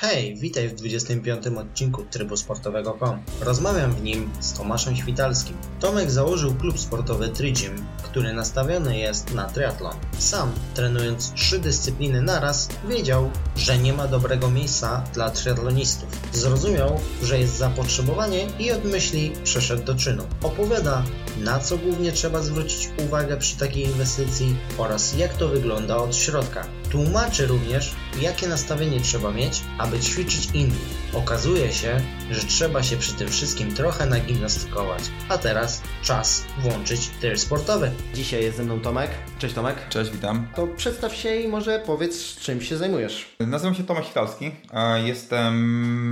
Hej, witaj w 25. odcinku Trybu Sportowego.com. Rozmawiam w nim z Tomaszem Świtalskim. Tomek założył klub sportowy Trigym, który nastawiony jest na triatlon. Sam, trenując trzy dyscypliny naraz, wiedział, że nie ma dobrego miejsca dla triatlonistów. Zrozumiał, że jest zapotrzebowanie i od myśli przeszedł do czynu. Opowiada, na co głównie trzeba zwrócić uwagę przy takiej inwestycji oraz jak to wygląda od środka. Tłumaczy również, jakie nastawienie trzeba mieć, aby ćwiczyć innych. Okazuje się, że trzeba się przy tym wszystkim trochę nagimnastykować. A teraz czas włączyć tryb sportowy. Dzisiaj jest ze mną Tomek. Cześć Tomek. Cześć, witam. To przedstaw się i może powiedz, czym się zajmujesz. Nazywam się Tomasz Hitalski. a Jestem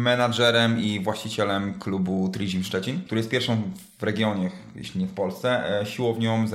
menadżerem i właścicielem klubu Trizim Szczecin, który jest pierwszą w regionie, jeśli nie w Polsce, e, siłownią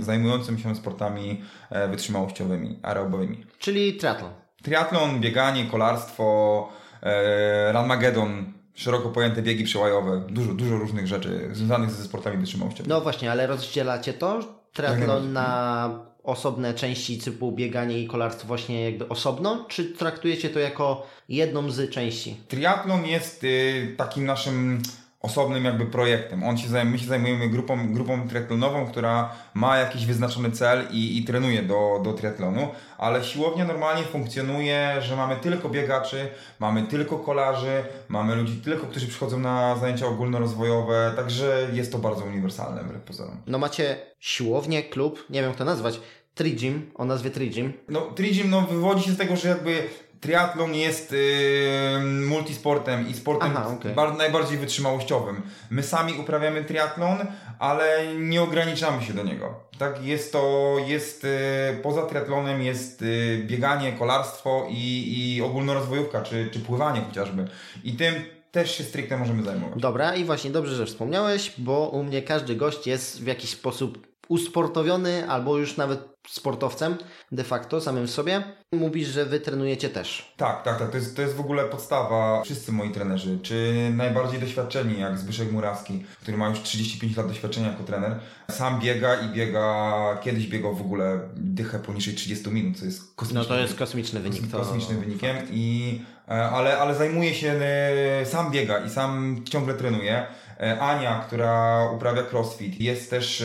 zajmującym się sportami e, wytrzymałościowymi, aerobowymi. Czyli triatlon. Triatlon, bieganie, kolarstwo, e, Ranmagedon, szeroko pojęte biegi przełajowe, dużo, dużo różnych rzeczy związanych ze sportami wytrzymałościowymi. No właśnie, ale rozdzielacie to? Triatlon na osobne części typu bieganie i kolarstwo właśnie jakby osobno, czy traktujecie to jako jedną z części? Triatlon jest y, takim naszym osobnym jakby projektem. On się zajmuje, my się zajmujemy grupą, grupą triatlonową, która ma jakiś wyznaczony cel i, i trenuje do, do triatlonu, ale siłownia normalnie funkcjonuje, że mamy tylko biegaczy, mamy tylko kolarzy, mamy ludzi tylko, którzy przychodzą na zajęcia ogólnorozwojowe, także jest to bardzo uniwersalne wbrew pozorom. No macie siłownię, klub, nie wiem jak to nazwać, Trigym, o nazwie Trigym. No Trigym no, wywodzi się z tego, że jakby triatlon jest yy, multisportem i sportem Aha, okay. najbardziej wytrzymałościowym. My sami uprawiamy triatlon, ale nie ograniczamy się do niego. Tak, jest to, jest yy, poza triatlonem jest yy, bieganie, kolarstwo i, i ogólnorozwojówka, czy, czy pływanie chociażby. I tym też się stricte możemy zajmować. Dobra, i właśnie dobrze, że wspomniałeś, bo u mnie każdy gość jest w jakiś sposób usportowiony albo już nawet sportowcem de facto, samym sobie. Mówisz, że wy trenujecie też. Tak, tak, tak. To jest, to jest w ogóle podstawa. Wszyscy moi trenerzy, czy najbardziej doświadczeni, jak Zbyszek Murawski, który ma już 35 lat doświadczenia jako trener, sam biega i biega, kiedyś biegał w ogóle dychę poniżej 30 minut, co jest kosmiczny. No to jest kosmiczny wynik. To... Kosmicznym wynikiem, i, e, ale, ale zajmuje się, e, sam biega i sam ciągle trenuje. E, Ania, która uprawia crossfit, jest też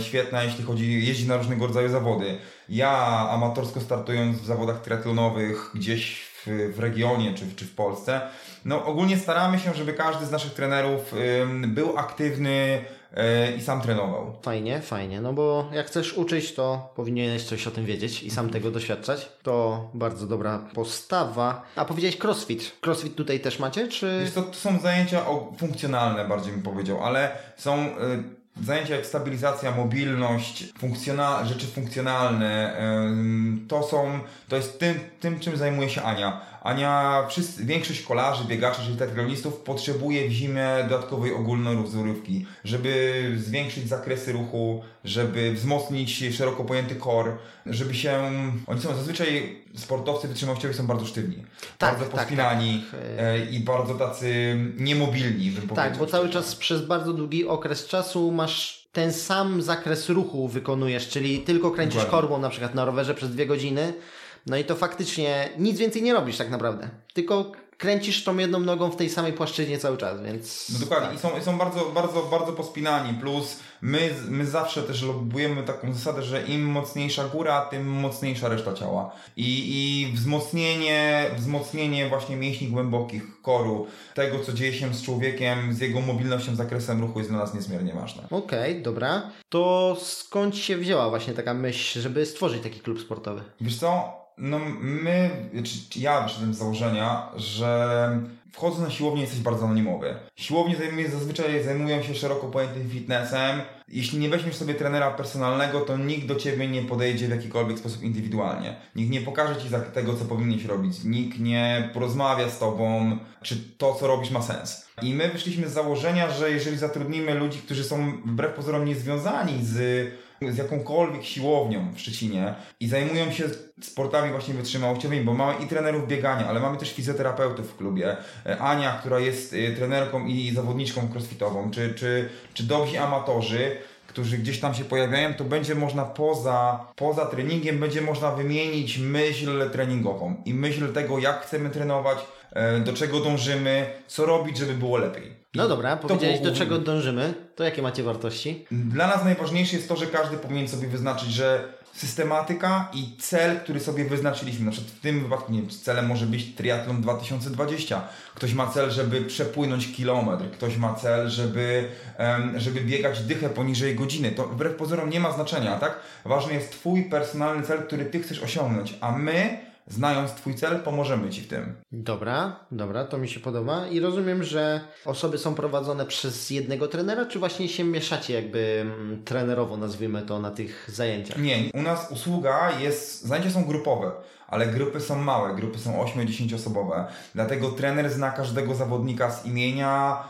świetna, jeśli chodzi, jeździ na różnego rodzaju zawody. Ja amatorsko startując w zawodach triatlonowych gdzieś w, w regionie czy, czy w Polsce, no ogólnie staramy się, żeby każdy z naszych trenerów był aktywny e, i sam trenował. Fajnie, fajnie, no bo jak chcesz uczyć, to powinieneś coś o tym wiedzieć i sam tego doświadczać. To bardzo dobra postawa. A powiedziałeś crossfit. Crossfit tutaj też macie, czy... to, to są zajęcia funkcjonalne, bardziej bym powiedział, ale są e, Zajęcia jak stabilizacja, mobilność, funkcjonal, rzeczy funkcjonalne, to są, to jest tym, tym, czym zajmuje się Ania. Ania, wszyscy, większość kolarzy, biegaczy, czyli triatlonistów potrzebuje w zimie dodatkowej ogólnorozrywki, żeby zwiększyć zakresy ruchu, żeby wzmocnić szeroko pojęty core, żeby się... Oni są zazwyczaj, sportowcy wytrzymałościowi są bardzo sztywni, tak, bardzo tak, pospinani tak, tak. i bardzo tacy niemobilni, bym powiedział. Tak, bo cały czas przez bardzo długi okres czasu masz ten sam zakres ruchu wykonujesz, czyli tylko kręcisz Dokładnie. korbą na przykład na rowerze przez dwie godziny, no i to faktycznie nic więcej nie robisz tak naprawdę. Tylko kręcisz tą jedną nogą w tej samej płaszczyźnie cały czas, więc... No dokładnie i są, są bardzo, bardzo, bardzo pospinani, plus my, my zawsze też lobujemy taką zasadę, że im mocniejsza góra, tym mocniejsza reszta ciała. I, i wzmocnienie, wzmocnienie właśnie mięśni głębokich, koru, tego co dzieje się z człowiekiem, z jego mobilnością, zakresem ruchu jest dla nas niezmiernie ważne. Okej, okay, dobra. To skąd się wzięła właśnie taka myśl, żeby stworzyć taki klub sportowy? Wiesz co, no my, czy, ja wyszedłem z założenia, że wchodząc na siłownię jesteś bardzo anonimowy. Siłownie zajmuje, zazwyczaj zajmują się szeroko pojętym fitnessem. Jeśli nie weźmiesz sobie trenera personalnego, to nikt do ciebie nie podejdzie w jakikolwiek sposób indywidualnie. Nikt nie pokaże ci tego, co powinieneś robić. Nikt nie porozmawia z tobą, czy to, co robisz, ma sens. I my wyszliśmy z założenia, że jeżeli zatrudnimy ludzi, którzy są wbrew pozorom niezwiązani z z jakąkolwiek siłownią w Szczecinie i zajmują się sportami właśnie wytrzymałościowymi, bo mamy i trenerów biegania, ale mamy też fizjoterapeutów w klubie. E, Ania, która jest e, trenerką i zawodniczką crossfitową, czy, czy, czy dobrzy amatorzy, którzy gdzieś tam się pojawiają, to będzie można poza, poza treningiem, będzie można wymienić myśl treningową i myśl tego, jak chcemy trenować, e, do czego dążymy, co robić, żeby było lepiej. No dobra, powiedziałeś do czego dążymy, to jakie macie wartości? Dla nas najważniejsze jest to, że każdy powinien sobie wyznaczyć, że systematyka i cel, który sobie wyznaczyliśmy, na przykład w tym wypadku, nie wiem, celem może być triatlon 2020. Ktoś ma cel, żeby przepłynąć kilometr, ktoś ma cel, żeby, żeby biegać dychę poniżej godziny. To wbrew pozorom nie ma znaczenia, tak? Ważny jest Twój personalny cel, który Ty chcesz osiągnąć, a my, znając Twój cel, pomożemy Ci w tym. Dobra, dobra, to mi się podoba i rozumiem, że osoby są prowadzone przez jednego trenera, czy właśnie się mieszacie jakby mm, trenerowo, nazwijmy to, na tych zajęciach? Nie, u nas usługa jest, zajęcia są grupowe, ale grupy są małe, grupy są 8-10 osobowe. Dlatego trener zna każdego zawodnika z imienia,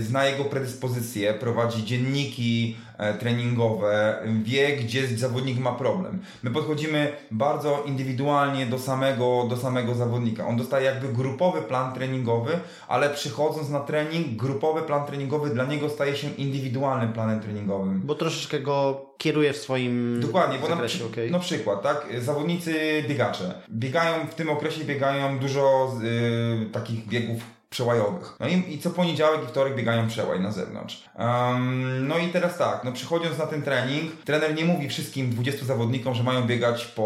zna jego predyspozycje, prowadzi dzienniki e, treningowe, wie gdzie zawodnik ma problem. My podchodzimy bardzo indywidualnie do samego, do samego zawodnika. On dostaje jakby grupowy plan treningowy, ale przychodząc na trening, grupowy plan treningowy dla niego staje się indywidualnym planem treningowym. Bo troszeczkę go kieruje w swoim Dokładnie, bo na, zakresie, przy, okej. na przykład, tak, zawodnicy biegacze biegają, w tym okresie biegają dużo y, takich biegów przełajowych. No i, i co poniedziałek i wtorek biegają przełaj na zewnątrz. Em, no i teraz tak, no przychodząc na ten trening, trener nie mówi wszystkim 20 zawodnikom, że mają biegać po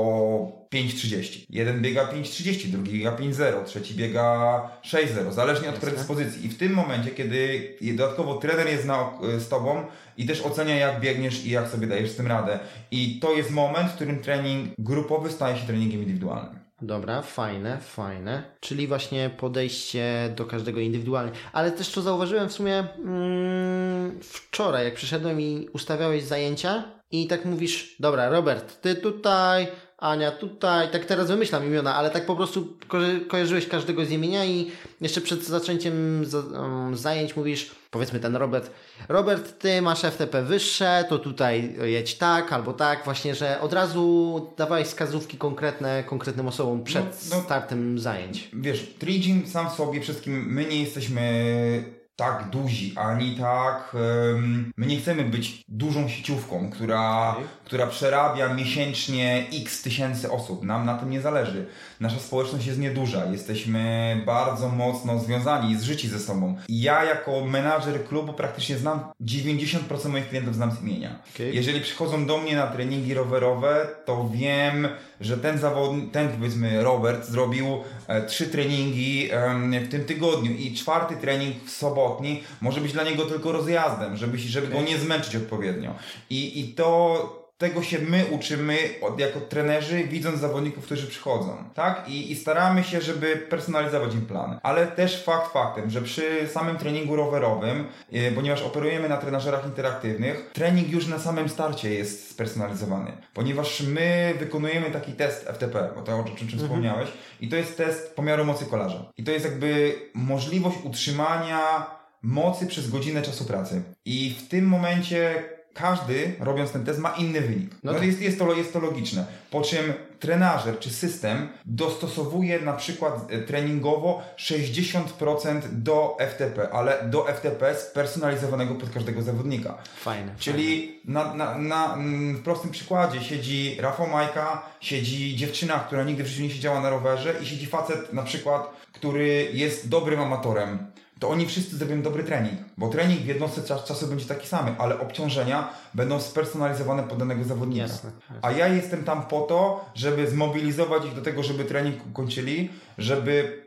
5.30. Jeden biega 5.30, drugi biega 5.0, trzeci biega 6.0, zależnie od predyspozycji. I w tym momencie, kiedy dodatkowo trener jest na, z Tobą i też ocenia jak biegniesz i jak sobie dajesz z tym radę. I to jest moment, w którym trening grupowy staje się treningiem indywidualnym. Dobra, fajne, fajne. Czyli właśnie podejście do każdego indywidualnie. Ale też co zauważyłem w sumie mm, wczoraj, jak przyszedłem i ustawiałeś zajęcia i tak mówisz, dobra, Robert, ty tutaj, Ania tutaj, tak teraz wymyślam imiona, ale tak po prostu ko kojarzyłeś każdego z imienia i jeszcze przed zaczęciem za um, zajęć mówisz, powiedzmy ten Robert, Robert, ty masz FTP wyższe, to tutaj jedź tak albo tak, właśnie, że od razu dawałeś wskazówki konkretne konkretnym osobom przed No, no. startem zajęć. Wiesz, Trigin sam w sobie wszystkim, my nie jesteśmy tak duzi, ani tak. em, my nie chcemy być dużą sieciówką, która. Która przerabia miesięcznie x tysięcy osób. Nam na tym nie zależy. Nasza społeczność jest nieduża. Jesteśmy bardzo mocno związani i zżyci ze sobą. Ja, jako menadżer klubu, praktycznie znam 90% moich klientów znam z imienia. Okej. Jeżeli przychodzą do mnie na treningi rowerowe, to wiem, że ten zawodnik, ten powiedzmy Robert zrobił e, trzy treningi em, w tym tygodniu i czwarty trening w sobotni może być dla niego tylko rozjazdem, żeby, żeby go nie zmęczyć odpowiednio. I, i to tego się my uczymy jako trenerzy, widząc zawodników, którzy przychodzą, tak? I, I staramy się, żeby personalizować im plan. Ale też fakt faktem, że przy samym treningu rowerowym, e, ponieważ operujemy na trenażerach interaktywnych, trening już na samym starcie jest spersonalizowany. Ponieważ my wykonujemy taki test FTP, bo to o czym, czym wspomniałeś, i to jest test pomiaru mocy kolarza. I to jest jakby możliwość utrzymania mocy przez godzinę czasu pracy. I w tym momencie każdy, robiąc ten test, ma inny wynik. No No, tak. jest, jest, to, jest to logiczne. Po czym trenażer czy system dostosowuje na przykład e, treningowo 60% do FTP, ale do FTP spersonalizowanego pod każdego zawodnika. Fajne. Czyli na, na, na, mm, w prostym przykładzie siedzi Rafał Majka, siedzi dziewczyna, która nigdy w życiu nie siedziała na rowerze i siedzi facet na przykład, który jest dobrym amatorem. To oni wszyscy zrobią dobry trening, bo trening w jednostce czas, czasu będzie taki sam, ale obciążenia będą spersonalizowane pod danego zawodnika. Jasne, jasne. A ja jestem tam po to, żeby zmobilizować ich do tego, żeby trening ukończyli, żeby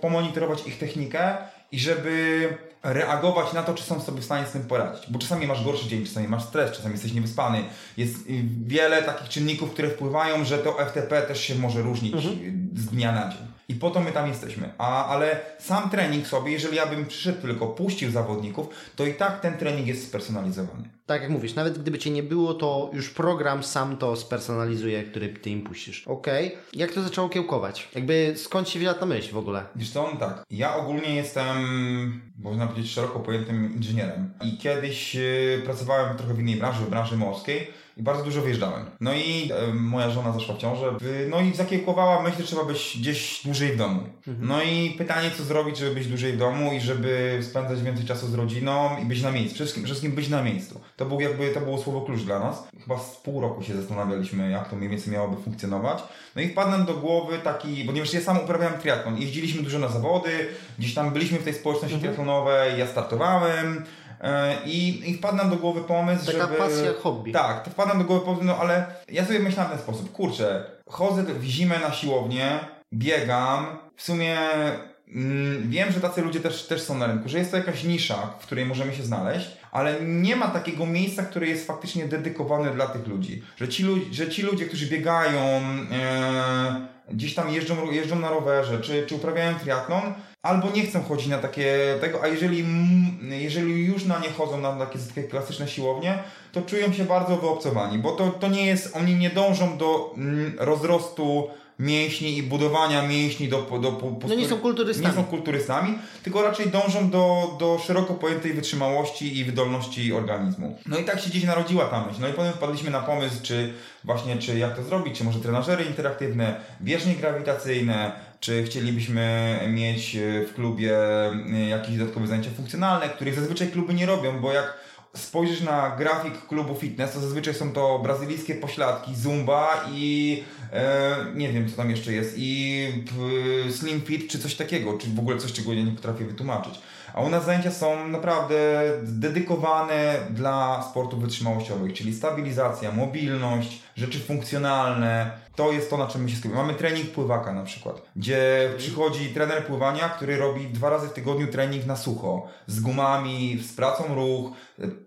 pomonitorować ich technikę i żeby reagować na to, czy są sobie w stanie z tym poradzić. Bo czasami masz gorszy dzień, czasami masz stres, czasami jesteś niewyspany. Jest y, wiele takich czynników, które wpływają, że to FTP też się może różnić y, z dnia na dzień. I po to my tam jesteśmy. A, ale sam trening sobie, jeżeli ja bym przyszedł tylko, puścił zawodników, to i tak ten trening jest spersonalizowany. Tak jak mówisz, nawet gdyby cię nie było, to już program sam to spersonalizuje, który ty im puścisz. Okej. Jak to zaczęło kiełkować? Jakby skąd się wzięła ta myśl w ogóle? Wiesz co, no tak. Ja ogólnie jestem, można powiedzieć, szeroko pojętym inżynierem. I kiedyś y, pracowałem trochę w innej branży, w branży morskiej. I bardzo dużo wyjeżdżałem. No i e, moja żona zaszła w ciążę, w, no i zakiełkowała myśl, że trzeba być gdzieś dłużej w domu. Mhm. No i pytanie, co zrobić, żeby być dłużej w domu i żeby spędzać więcej czasu z rodziną i być na miejscu. Przede wszystkim, wszystkim być na miejscu. To był jakby, to było słowo klucz dla nas. Chyba z pół roku się zastanawialiśmy, jak to mniej więcej miałoby funkcjonować. No i wpadł nam do głowy taki, ponieważ ja sam uprawiałem triatlon, jeździliśmy dużo na zawody, gdzieś tam byliśmy w tej społeczności Mhm. triatlonowej, ja startowałem, i, I wpadł nam do głowy pomysł, Taka żeby... pasja, hobby. Tak, to wpadł nam do głowy pomysł, no ale ja sobie myślałem w ten sposób, kurczę, chodzę w zimę na siłownię, biegam, w sumie mm, wiem, że tacy ludzie też, też są na rynku, że jest to jakaś nisza, w której możemy się znaleźć, ale nie ma takiego miejsca, które jest faktycznie dedykowane dla tych ludzi. Że ci, lu- że ci ludzie, którzy biegają, e, gdzieś tam jeżdżą, jeżdżą na rowerze, czy, czy uprawiają triatlon, albo nie chcą chodzić na takie tego, a jeżeli, jeżeli już na nie chodzą, na takie, takie klasyczne siłownie, to czują się bardzo wyobcowani, bo to, to nie jest, oni nie dążą do mm, rozrostu mięśni i budowania mięśni do, do, do No nie są kulturystami. nie są kulturystami, tylko raczej dążą do, do szeroko pojętej wytrzymałości i wydolności organizmu. No i tak się gdzieś narodziła ta myśl. No i potem wpadliśmy na pomysł, czy właśnie, czy jak to zrobić, czy może trenażery interaktywne, bieżnie grawitacyjne, czy chcielibyśmy mieć e, w klubie e, jakieś dodatkowe zajęcia funkcjonalne, których zazwyczaj kluby nie robią, bo jak spojrzysz na grafik klubu fitness, to zazwyczaj są to brazylijskie pośladki, zumba i e, nie wiem co tam jeszcze jest i p, slim fit czy coś takiego, czy w ogóle coś czego ja nie potrafię wytłumaczyć. A u nas zajęcia są naprawdę dedykowane dla sportów wytrzymałościowych, czyli stabilizacja, mobilność, rzeczy funkcjonalne. To jest to, na czym my się skupiamy. Mamy trening pływaka na przykład, gdzie przychodzi trener pływania, który robi dwa razy w tygodniu trening na sucho, z gumami, z pracą ruch,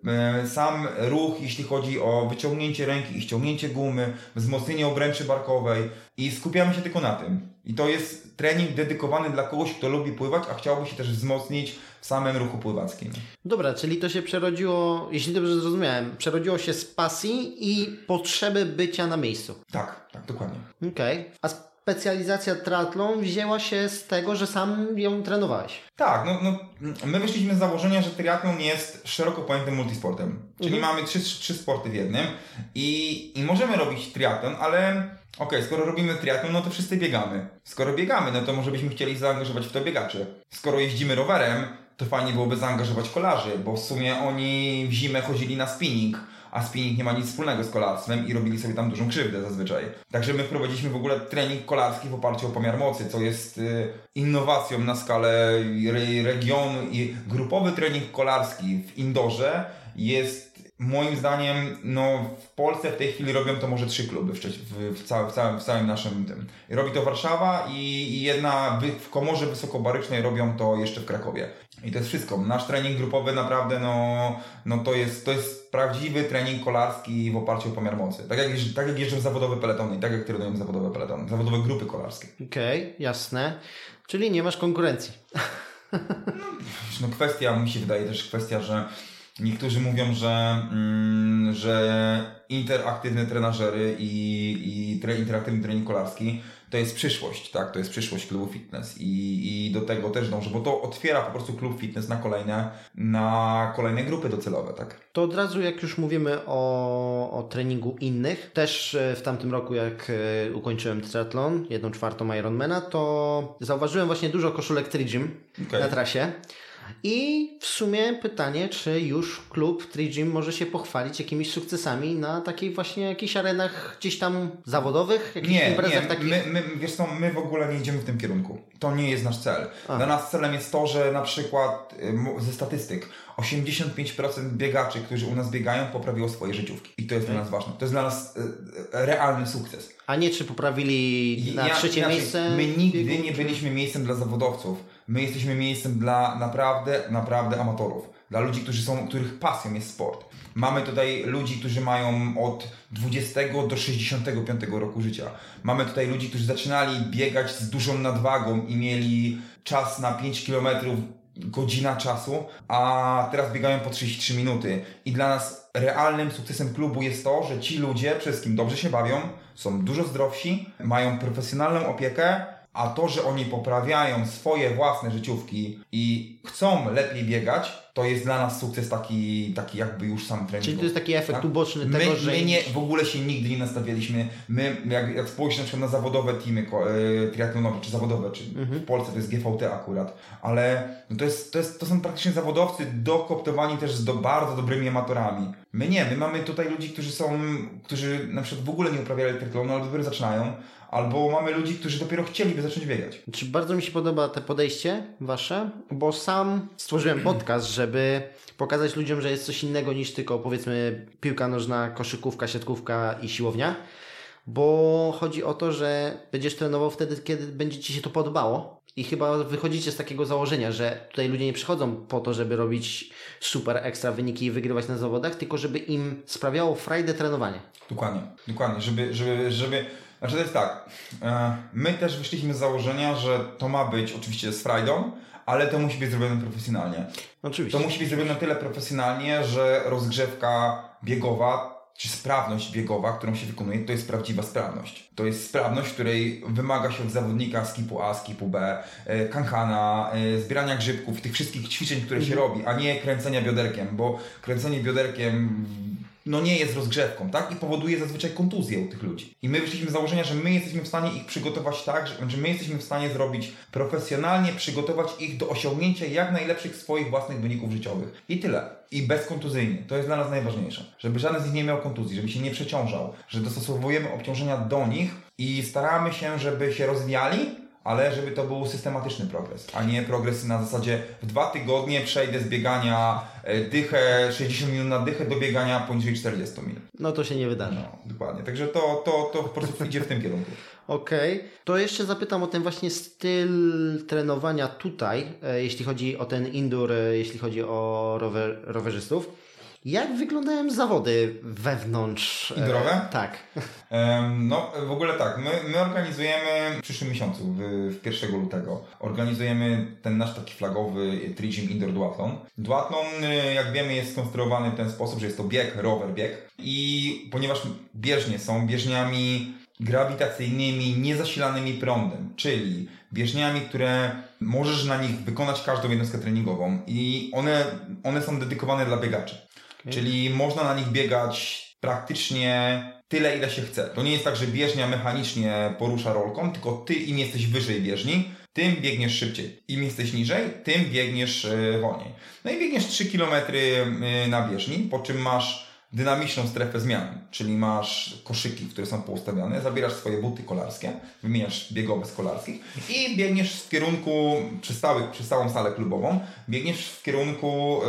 e, sam ruch, jeśli chodzi o wyciągnięcie ręki i ściągnięcie gumy, wzmocnienie obręczy barkowej i skupiamy się tylko na tym. I to jest trening dedykowany dla kogoś, kto lubi pływać, a chciałby się też wzmocnić w samym ruchu pływackim. Dobra, czyli to się przerodziło, jeśli dobrze zrozumiałem, przerodziło się z pasji i potrzeby bycia na miejscu. Tak, tak, dokładnie. Okej. A specjalizacja triathlon wzięła się z tego, że sam ją trenowałeś. Tak, no, no, my wyszliśmy z założenia, że triatlon jest szeroko pojętym multisportem. Czyli Mhm. mamy trzy, trzy sporty w jednym i, i możemy robić triatlon, ale okej, skoro robimy triatlon, no to wszyscy biegamy. Skoro biegamy, no to może byśmy chcieli zaangażować w to biegaczy. Skoro jeździmy rowerem, to fajnie byłoby zaangażować kolarzy, bo w sumie oni w zimę chodzili na spinning, a spinning nie ma nic wspólnego z kolarstwem i robili sobie tam dużą krzywdę zazwyczaj. Także my wprowadziliśmy w ogóle trening kolarski w oparciu o pomiar mocy, co jest y, innowacją na skalę re, regionu i grupowy trening kolarski w indorze jest moim zdaniem, no w Polsce w tej chwili robią to może trzy kluby w, w, w, całym, w, całym, w całym naszym tym. Robi to Warszawa i, i jedna wy- w Komorze Wysokobarycznej robią to jeszcze w Krakowie. I to jest wszystko. Nasz trening grupowy naprawdę, no, no to, jest, to jest prawdziwy trening kolarski w oparciu o pomiar mocy. Tak jak, tak jak jeżdżą zawodowe peletony i tak jak trenują zawodowe peletony, zawodowe grupy kolarskie. Okej, jasne. Czyli nie masz konkurencji. No kwestia, mi się wydaje też kwestia, że niektórzy mówią, że, mm, że interaktywne trenażery i, i tre, interaktywny trening kolarski to jest przyszłość, tak? To jest przyszłość klubu fitness i, i do tego też dążę, bo to otwiera po prostu klub fitness na kolejne, na kolejne grupy docelowe, tak? To od razu, jak już mówimy o, o treningu innych, też e, w tamtym roku, jak e, ukończyłem triathlon, jedną czwartą Ironmana, to zauważyłem właśnie dużo koszulek Trigym Okej. na trasie. I w sumie pytanie, czy już klub Trigym może się pochwalić jakimiś sukcesami na takich właśnie jakichś arenach gdzieś tam zawodowych, jakichś Nie, imprezach nie, takich? my, my, wiesz co, my w ogóle nie idziemy w tym kierunku. To nie jest nasz cel. Aha. Dla nas celem jest to, że na przykład y, ze statystyk 85% biegaczy, którzy u nas biegają, poprawiło swoje życiówki. I to jest dla nas ważne. To jest dla nas y, y, realny sukces. A nie, czy poprawili na Ja- trzecie inaczej, miejsce? My nigdy nie byliśmy miejscem dla zawodowców. My jesteśmy miejscem dla naprawdę, naprawdę amatorów. Dla ludzi, którzy są, których pasją jest sport. Mamy tutaj ludzi, którzy mają od 20 do 65 roku życia. Mamy tutaj ludzi, którzy zaczynali biegać z dużą nadwagą i mieli czas na 5 km godzina czasu, a teraz biegają po 33 minuty. I dla nas realnym sukcesem klubu jest to, że ci ludzie przede wszystkim dobrze się bawią, są dużo zdrowsi, mają profesjonalną opiekę, a to, że oni poprawiają swoje własne życiówki i chcą lepiej biegać, to jest dla nas sukces taki, taki jakby już sam trening. Czyli to jest taki efekt Tak? uboczny My, tego, że... my nie, w ogóle się nigdy nie nastawialiśmy. My, jak, jak spojrzysz na przykład na zawodowe teamy e, triatlonowe, czy zawodowe, czy Mhm. w Polsce to jest GVT akurat, ale no to, jest, to, jest, to są praktycznie zawodowcy dokoptowani też z do, bardzo dobrymi amatorami. My nie, my mamy tutaj ludzi, którzy są, którzy na przykład w ogóle nie uprawiali triatlonu, ale dopiero zaczynają, albo mamy ludzi, którzy dopiero chcieliby zacząć biegać. Czy bardzo mi się podoba to podejście wasze, bo sam stworzyłem podcast, żeby pokazać ludziom, że jest coś innego niż tylko powiedzmy piłka nożna, koszykówka, siatkówka i siłownia. Bo chodzi o to, że będziesz trenował wtedy, kiedy będzie Ci się to podobało. I chyba wychodzicie z takiego założenia, że tutaj ludzie nie przychodzą po to, żeby robić super ekstra wyniki i wygrywać na zawodach, tylko żeby im sprawiało frajdę trenowanie. Dokładnie, dokładnie, żeby, żeby, żeby, znaczy to jest tak, e, my też wyszliśmy z założenia, że to ma być oczywiście z frajdą, ale to musi być zrobione profesjonalnie. Oczywiście. To musi być zrobione na tyle profesjonalnie, że rozgrzewka biegowa, czy sprawność biegowa, którą się wykonuje, to jest prawdziwa sprawność. To jest sprawność, której wymaga się od zawodnika skipu A, skipu B, e, kankana, e, zbierania grzybków, tych wszystkich ćwiczeń, które się robi, a nie kręcenia bioderkiem, bo kręcenie bioderkiem no nie jest rozgrzewką, tak? I powoduje zazwyczaj kontuzję u tych ludzi. I my wyszliśmy z założenia, że my jesteśmy w stanie ich przygotować tak, że, że my jesteśmy w stanie zrobić profesjonalnie, przygotować ich do osiągnięcia jak najlepszych swoich własnych wyników życiowych. I tyle. I bezkontuzyjnie. To jest dla nas najważniejsze. Żeby żaden z nich nie miał kontuzji, żeby się nie przeciążał, że dostosowujemy obciążenia do nich i staramy się, żeby się rozwijali, ale żeby to był systematyczny progres, a nie progres na zasadzie w dwa tygodnie przejdę z biegania e, dychę, 60 minut na dychę do biegania poniżej 40 minut. No to się nie wydarzy. No, dokładnie. Także to, to, to po prostu idzie w tym kierunku. Okej, to jeszcze zapytam o ten właśnie styl trenowania tutaj, e, jeśli chodzi o ten indoor, e, jeśli chodzi o rower, rowerzystów. Jak wyglądają zawody wewnątrz? e, Indoorowe? Tak. No, w ogóle tak, my, my organizujemy w przyszłym miesiącu, w, w 1 lutego, organizujemy ten nasz taki flagowy Trigym Indoor Duathlon. Duathlon, y, jak wiemy, jest skonstruowany w ten sposób, że jest to bieg, rower, bieg i ponieważ bieżnie są bieżniami grawitacyjnymi, niezasilanymi prądem, czyli bieżniami, które możesz na nich wykonać każdą jednostkę treningową i one, one są dedykowane dla biegaczy. Czyli można na nich biegać praktycznie tyle, ile się chce. To nie jest tak, że bieżnia mechanicznie porusza rolką, tylko ty im jesteś wyżej bieżni, tym biegniesz szybciej. Im jesteś niżej, tym biegniesz e, wolniej. No i biegniesz 3 km e, na bieżni, po czym masz dynamiczną strefę zmian, czyli masz koszyki, które są poustawiane, zabierasz swoje buty kolarskie, wymieniasz biegowe z kolarskich i biegniesz w kierunku, przy, stałych, przy stałą salę klubową, biegniesz w kierunku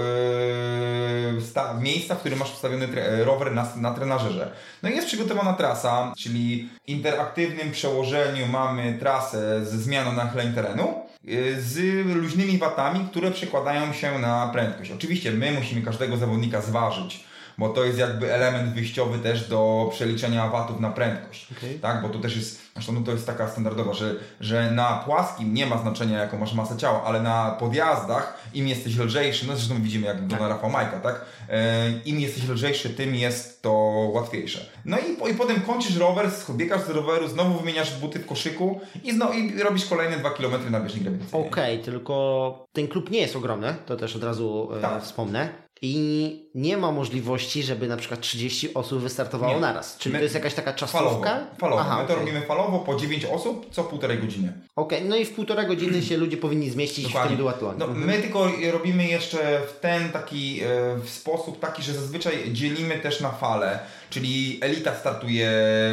yy, sta, miejsca, w którym masz ustawiony tre, rower na, na trenażerze. No i jest przygotowana trasa, czyli w interaktywnym przełożeniu mamy trasę ze zmianą nachyleń terenu, yy, z luźnymi watami, które przekładają się na prędkość. Oczywiście my musimy każdego zawodnika zważyć, bo to jest jakby element wyjściowy też do przeliczenia watów na prędkość. Okej. Tak, bo to też jest, zresztą no to jest taka standardowa, że, że na płaskim nie ma znaczenia jaką masz masę ciała, ale na podjazdach im jesteś lżejszy, no zresztą widzimy jak do na Rafał Majka, tak? E, Im jesteś lżejszy, tym jest to łatwiejsze. No i, i potem kończysz rower, biegasz z roweru, znowu wymieniasz buty w koszyku i, znowu, i robisz kolejne 2 km na bieżni grawitacyjnej. Okej, tylko ten klub nie jest ogromny, to też od razu e, Tak. wspomnę. I nie ma możliwości, żeby na przykład 30 osób wystartowało Nie. naraz. Czyli My- to jest jakaś taka Falowo. czasówka? falowo. Aha, My to okej. robimy falowo po 9 osób co półtorej godziny. Okej, no i w półtora godziny się ludzie powinni zmieścić w tym duatlonie. No, Mhm. my tylko robimy jeszcze w ten taki e, w sposób taki, że zazwyczaj dzielimy też na fale, czyli elita startuje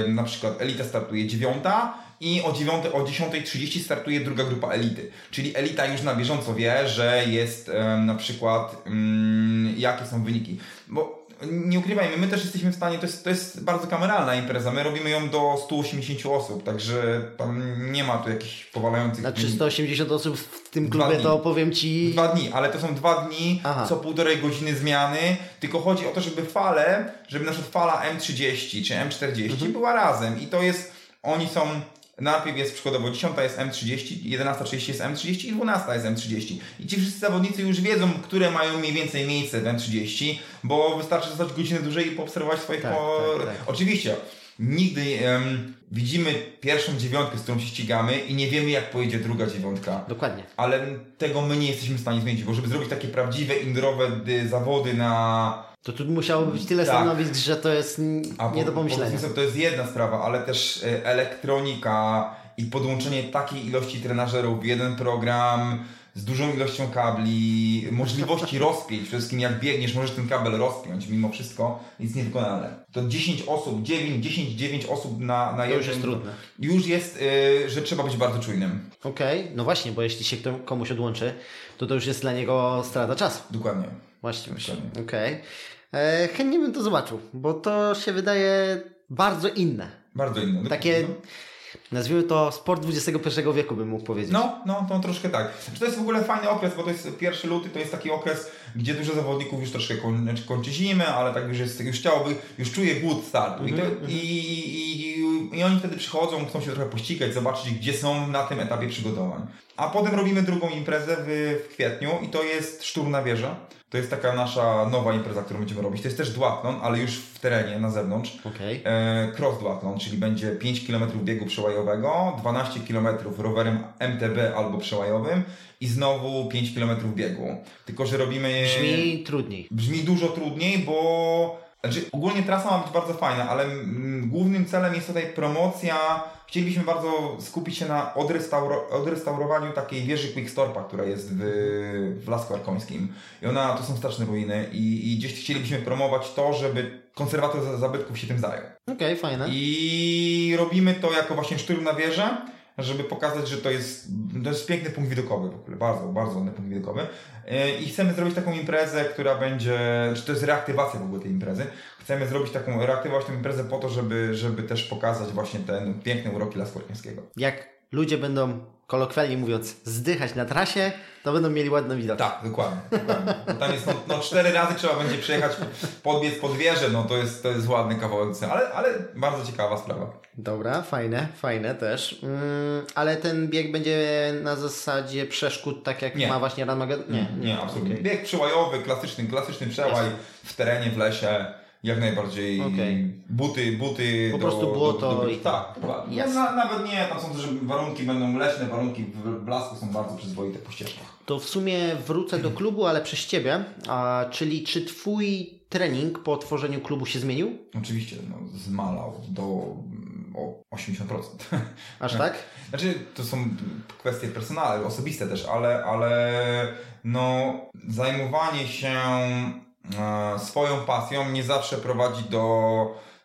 na przykład elita startuje dziewiąta i o, 9, o 10.30 startuje druga grupa elity. Czyli elita już na bieżąco wie, że jest e, na przykład mm, jakie są wyniki. Bo nie ukrywajmy, my też jesteśmy w stanie, to jest, to jest bardzo kameralna impreza, my robimy ją do 180 osób, także tam nie ma tu jakichś powalających Znaczy wyników. 180 osób w tym klubie, to powiem Ci... Dwa dni, ale to są dwa dni, Aha. co półtorej godziny zmiany, tylko chodzi o to, żeby fale, żeby na przykład fala M30 czy M40 Mhm. była razem i to jest, oni są, najpierw jest przykładowo 10 jest M30, 11.30 jest M30 i 12 jest M30 i ci wszyscy zawodnicy już wiedzą, które mają mniej więcej miejsce w M30, bo wystarczy zostać godzinę dłużej i poobserwować swoich Tak, tak, tak. Oczywiście, nigdy em, widzimy pierwszą dziewiątkę, z którą się ścigamy i nie wiemy jak pojedzie druga dziewiątka. Dokładnie. Ale tego my nie jesteśmy w stanie zmienić, bo żeby zrobić takie prawdziwe indoorowe y, zawody na To tu musiałoby być tyle Tak. stanowisk, że to jest A nie do po- pomyślenia. to jest jedna sprawa, ale też e, elektronika i podłączenie takiej ilości trenażerów w jeden program z dużą ilością kabli, możliwości rozpięć, przede wszystkim jak biegniesz, możesz ten kabel rozpiąć mimo wszystko, jest niewykonalne. To 10 osób, 9, 10, 9 osób na, na To jednym... już jest trudne. Już jest, e, że trzeba być bardzo czujnym. Okej, no właśnie, bo jeśli się komuś odłączy, to to już jest dla niego strata czasu. Dokładnie. Właśnie, właśnie. Dokładnie. Okej. E, Chętnie bym to zobaczył, bo to się wydaje bardzo inne. Bardzo inne. Takie, No. nazwijmy to sport XXI wieku, bym mógł powiedzieć. No, no, to troszkę tak. Znaczy, to jest w ogóle fajny okres, bo to jest pierwszy luty, to jest taki okres, gdzie dużo zawodników już troszkę koń, znaczy kończy zimę, ale tak już jest, już chciałoby, już czuje głód startu. I, to, i, i, I oni wtedy przychodzą, chcą się trochę pościgać, zobaczyć, gdzie są na tym etapie przygotowań. A potem robimy drugą imprezę w, w kwietniu i to jest Szturm na wieżę. To jest taka nasza nowa impreza, którą będziemy robić. To jest też duatlon, ale już w terenie, na zewnątrz. Okej. E, cross duathlon, czyli będzie 5 km biegu przełajowego, 12 km rowerem MTB albo przełajowym i znowu 5 km biegu. Tylko, że robimy... Brzmi trudniej. Brzmi dużo trudniej, bo... Znaczy, ogólnie trasa ma być bardzo fajna, ale głównym celem jest tutaj promocja. Chcielibyśmy bardzo skupić się na odrestauro odrestaurowaniu takiej wieży Quickstorpa, która jest w, w Lasku Arkońskim. I ona, to są straszne ruiny i, i gdzieś chcielibyśmy promować to, żeby konserwator za- zabytków się tym zajął. Okej, fajne. I robimy to jako właśnie szturm na wieżę, żeby pokazać, że to jest, to jest piękny punkt widokowy w ogóle, bardzo, bardzo ładny punkt widokowy. Yy, I chcemy zrobić taką imprezę, która będzie, czy to jest reaktywacja w ogóle tej imprezy. Chcemy zrobić taką, reaktywować tę imprezę po to, żeby, żeby też pokazać właśnie ten piękny uroki Lasku Arkońskiego. Jak ludzie będą, kolokwialnie mówiąc, zdychać na trasie, to będą mieli ładny widok. Tak, dokładnie. dokładnie. Bo tam jest, no, no cztery razy trzeba będzie przejechać, podbiec pod wieżę, no to jest, to jest ładny kawałek, ale, ale bardzo ciekawa sprawa. Dobra, fajne, fajne też. Mm, ale ten bieg będzie na zasadzie przeszkód, tak jak Nie. ma właśnie Run Magazine? Nie, Nie, absolutnie. Okej. Bieg przełajowy, klasyczny, klasyczny przełaj w terenie, w lesie. Jak najbardziej Okej. buty, buty. Po prostu błoto i- tak, dokładnie. Jasne. Na, nawet nie, tam są też warunki, będą leśne warunki w blasku są bardzo przyzwoite po ścieżkach. To w sumie wrócę do klubu, ale przez Ciebie. A, czyli czy Twój trening po otworzeniu klubu się zmienił? Oczywiście no, zmalał do o 80%. Aż tak? Znaczy, to są kwestie personalne, osobiste też, ale, ale no, zajmowanie się swoją pasją nie zawsze prowadzi do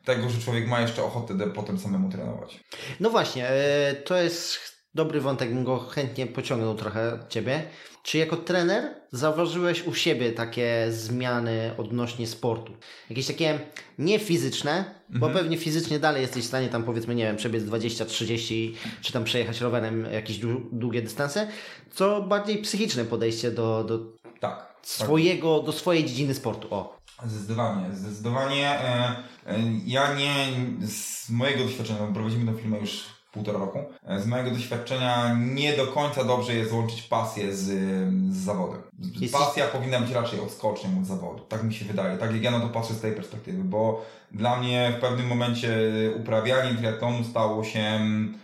tego, że człowiek ma jeszcze ochotę potem samemu trenować. No właśnie, e, to jest dobry wątek, bym go chętnie pociągnął trochę od Ciebie. Czy jako trener zauważyłeś u siebie takie zmiany odnośnie sportu? Jakieś takie nie fizyczne, bo pewnie fizycznie dalej jesteś w stanie tam powiedzmy, nie wiem, przebiec 20, 30, czy tam przejechać rowerem jakieś dłu- długie dystanse, co bardziej psychiczne podejście do, do Tak. Swojego, do swojej dziedziny sportu. O, Zdecydowanie, zdecydowanie. E, e, ja nie, z mojego doświadczenia, prowadzimy tę firmę już półtora roku, e, z mojego doświadczenia nie do końca dobrze jest łączyć pasję z, z zawodem. Pasja powinna być raczej odskocznią od zawodu. Tak mi się wydaje. Tak jak ja na to patrzę z tej perspektywy, bo dla mnie w pewnym momencie uprawianie triatlonu stało się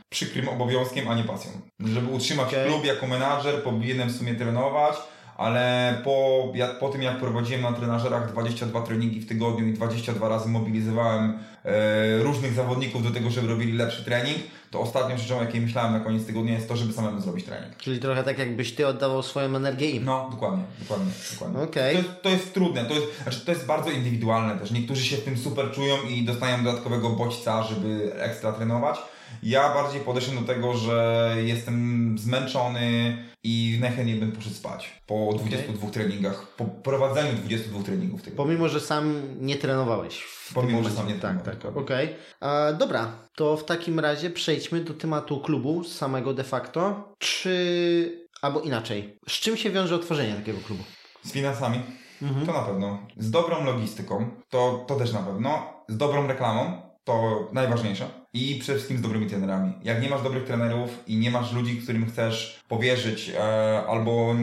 przykrym obowiązkiem, a nie pasją. Żeby utrzymać Okej. klub jako menadżer, powinienem w sumie trenować, ale po, jak, po tym jak prowadziłem na trenażerach 22 treningi w tygodniu i 22 razy mobilizowałem e, różnych zawodników do tego, żeby robili lepszy trening, to ostatnią rzeczą, jakiej myślałem na koniec tygodnia jest to, żeby samemu zrobić trening. czyli trochę tak jakbyś Ty oddawał swoją energię im. No, dokładnie, dokładnie, dokładnie. Okej. To, jest, to jest trudne, to jest, znaczy to jest bardzo indywidualne też. Niektórzy się w tym super czują i dostają dodatkowego bodźca, żeby ekstra trenować. Ja bardziej podeszłem do tego, że jestem zmęczony i najchętniej bym poszedł spać po 22 treningach, po prowadzeniu 22 treningów tygodniu. Pomimo, że sam nie trenowałeś. Pomimo, że sam nie Tak, trenowałem. tak. Okej. A, Dobra, to w takim razie przejdźmy do tematu klubu samego de facto. Czy... Albo inaczej. Z czym się wiąże otworzenie takiego klubu? Z finansami? Mhm. To na pewno. Z dobrą logistyką? To, to też na pewno. Z dobrą reklamą? To najważniejsze. I przede wszystkim z dobrymi trenerami. Jak nie masz dobrych trenerów i nie masz ludzi, którym chcesz powierzyć, e, albo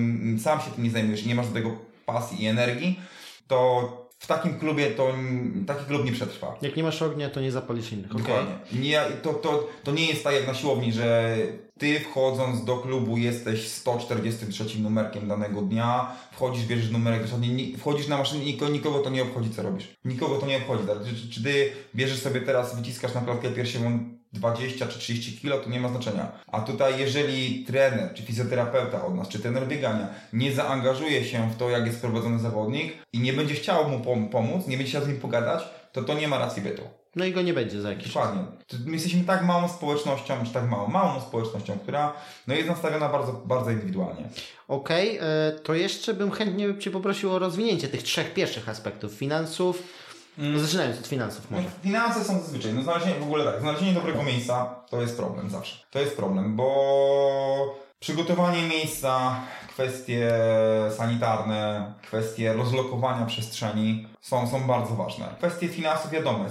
sam się tym nie zajmujesz nie masz do tego pasji i energii, to w takim klubie to taki klub nie przetrwa. Jak nie masz ognia, to nie zapalisz innych. Dokładnie. Nie, to, to, to nie jest tak jak na siłowni, że ty wchodząc do klubu jesteś 143 numerkiem danego dnia, wchodzisz, bierzesz numerek, wchodzisz na maszynę i nikogo to nie obchodzi, co robisz. Nikogo to nie obchodzi. Czy, czy ty bierzesz sobie teraz, wyciskasz na klatkę piersiową 20 czy 30 kilo, to nie ma znaczenia. A tutaj, jeżeli trener, czy fizjoterapeuta od nas, czy trener biegania nie zaangażuje się w to, jak jest prowadzony zawodnik i nie będzie chciał mu pomóc, nie będzie chciał z nim pogadać, to to nie ma racji bytu. No i go nie będzie za jakiś Dokładnie. czas. My jesteśmy tak małą społecznością, czy tak małą, małą społecznością, która no, jest nastawiona bardzo, bardzo indywidualnie. Okej, okay, e, to jeszcze bym chętnie Cię poprosił o rozwinięcie tych trzech pierwszych aspektów. Finansów, mm. zaczynając od finansów może. No, finanse są zazwyczaj, no znalezienie, w ogóle tak, znalezienie dobrego miejsca to jest problem zawsze. To jest problem, bo Przygotowanie miejsca, kwestie sanitarne, kwestie rozlokowania przestrzeni są, są bardzo ważne. Kwestie finansów, wiadomo,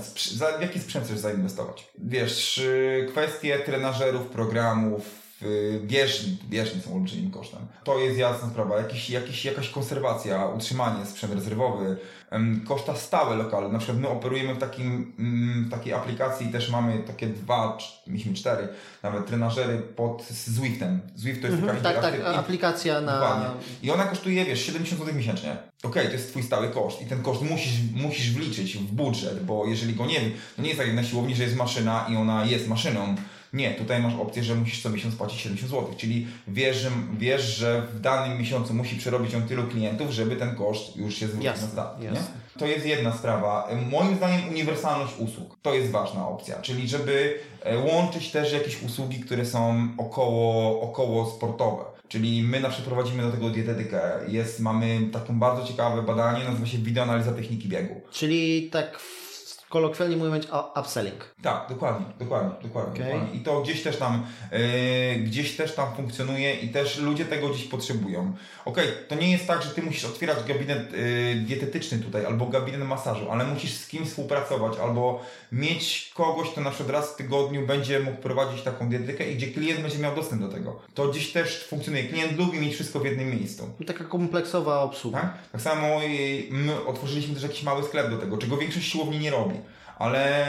w jaki sprzęt chcesz zainwestować. Wiesz, y, kwestie trenażerów, programów, bieżni, bieżni są olbrzymim kosztem. To jest jasna sprawa. Jakiś, jakiś, jakaś konserwacja, utrzymanie, sprzęt rezerwowy, koszta stałe lokalne. Na przykład my operujemy w, takim, mm, w takiej aplikacji i też mamy takie dwa, mieliśmy cztery, nawet trenażery pod Zwiftem. Zwift to jest mhm, taka Tak, tak, aplikacja na... Dokładnie. I ona kosztuje, wiesz, 70 zł miesięcznie. Okej, okay, to jest twój stały koszt i ten koszt musisz, musisz wliczyć w budżet, bo jeżeli go nie, to nie jest tak jak na siłowni, że jest maszyna i ona jest maszyną, nie, tutaj masz opcję, że musisz co miesiąc płacić 70 zł, czyli wiesz że, wiesz, że w danym miesiącu musi przerobić on tylu klientów, żeby ten koszt już się zwrócił na start. To jest jedna sprawa. Moim zdaniem uniwersalność usług to jest ważna opcja, czyli żeby e, łączyć też jakieś usługi, które są około, około sportowe. Czyli my na przykład prowadzimy do tego dietetykę. Jest, mamy takie bardzo ciekawe badanie, nazywa się wideoanaliza techniki biegu. Czyli tak kolokwialnie mówiąc upselling. Tak, dokładnie, dokładnie, dokładnie. Okay. dokładnie. I to gdzieś też tam, yy, gdzieś też tam funkcjonuje i też ludzie tego gdzieś potrzebują. Okej, okay, to nie jest tak, że ty musisz otwierać gabinet yy, dietetyczny tutaj albo gabinet masażu, ale musisz z kimś współpracować albo mieć kogoś, kto na przykład raz w tygodniu będzie mógł prowadzić taką dietetykę i gdzie klient będzie miał dostęp do tego. To gdzieś też funkcjonuje. Klient lubi mieć wszystko w jednym miejscu. I taka kompleksowa obsługa. Tak, tak samo my otworzyliśmy też jakiś mały sklep do tego, czego większość siłowni nie robi ale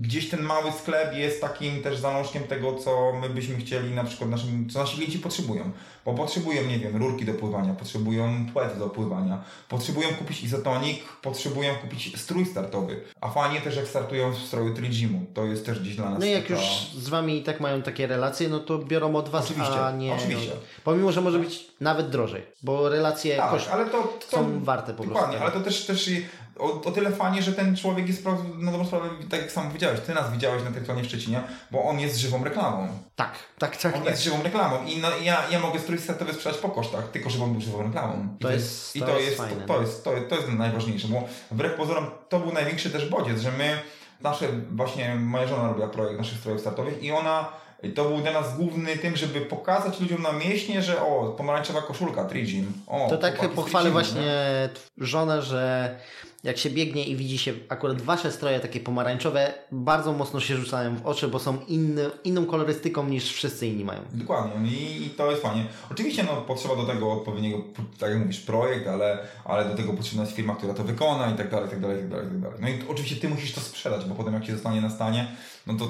gdzieś ten mały sklep jest takim też zalążkiem tego, co my byśmy chcieli na przykład naszym, co nasi klienci potrzebują. Bo potrzebują, nie wiem, rurki do pływania, potrzebują płet do pływania, potrzebują kupić izotonik, potrzebują kupić strój startowy. A fajnie też jak startują w stroju Trigimu. To jest też gdzieś dla nas. No i jak taka... już z Wami i tak mają takie relacje, no to biorą od Was, oczywiście, a nie... Oczywiście. Pomimo, że może być nawet drożej, bo relacje tak, ale to, to, są warte po dokładnie, prostu. ale to też, też o, o tyle fajnie, że ten człowiek jest na dobrą sprawę, tak jak sam widziałeś, ty nas widziałeś na Triatlonie w Szczecinie, bo on jest żywą reklamą. Tak, tak, tak. On tak. jest żywą reklamą i no, ja, ja mogę strój startowy sprzedać po kosztach, tylko że on był żywą reklamą. I to, jest, I to, jest, to, to, jest, to, to jest najważniejsze, bo wbrew pozorom to był największy też bodziec, że my, nasze, właśnie moja żona robiła projekt naszych strojów startowych i ona to był dla nas główny tym, żeby pokazać ludziom na mieście, że o, pomarańczowa koszulka, Trigim. O, to tak pochwalę właśnie nie? żonę, że jak się biegnie i widzi się akurat wasze stroje takie pomarańczowe, bardzo mocno się rzucają w oczy, bo są inny, inną kolorystyką niż wszyscy inni mają. Dokładnie i to jest fajnie. Oczywiście no, potrzeba do tego odpowiedniego, tak jak mówisz, projekt, ale, ale do tego potrzebna jest firma, która to wykona i tak dalej, i tak dalej, i tak dalej, i tak dalej. No i oczywiście ty musisz to sprzedać, bo potem jak się zostanie na stanie, no to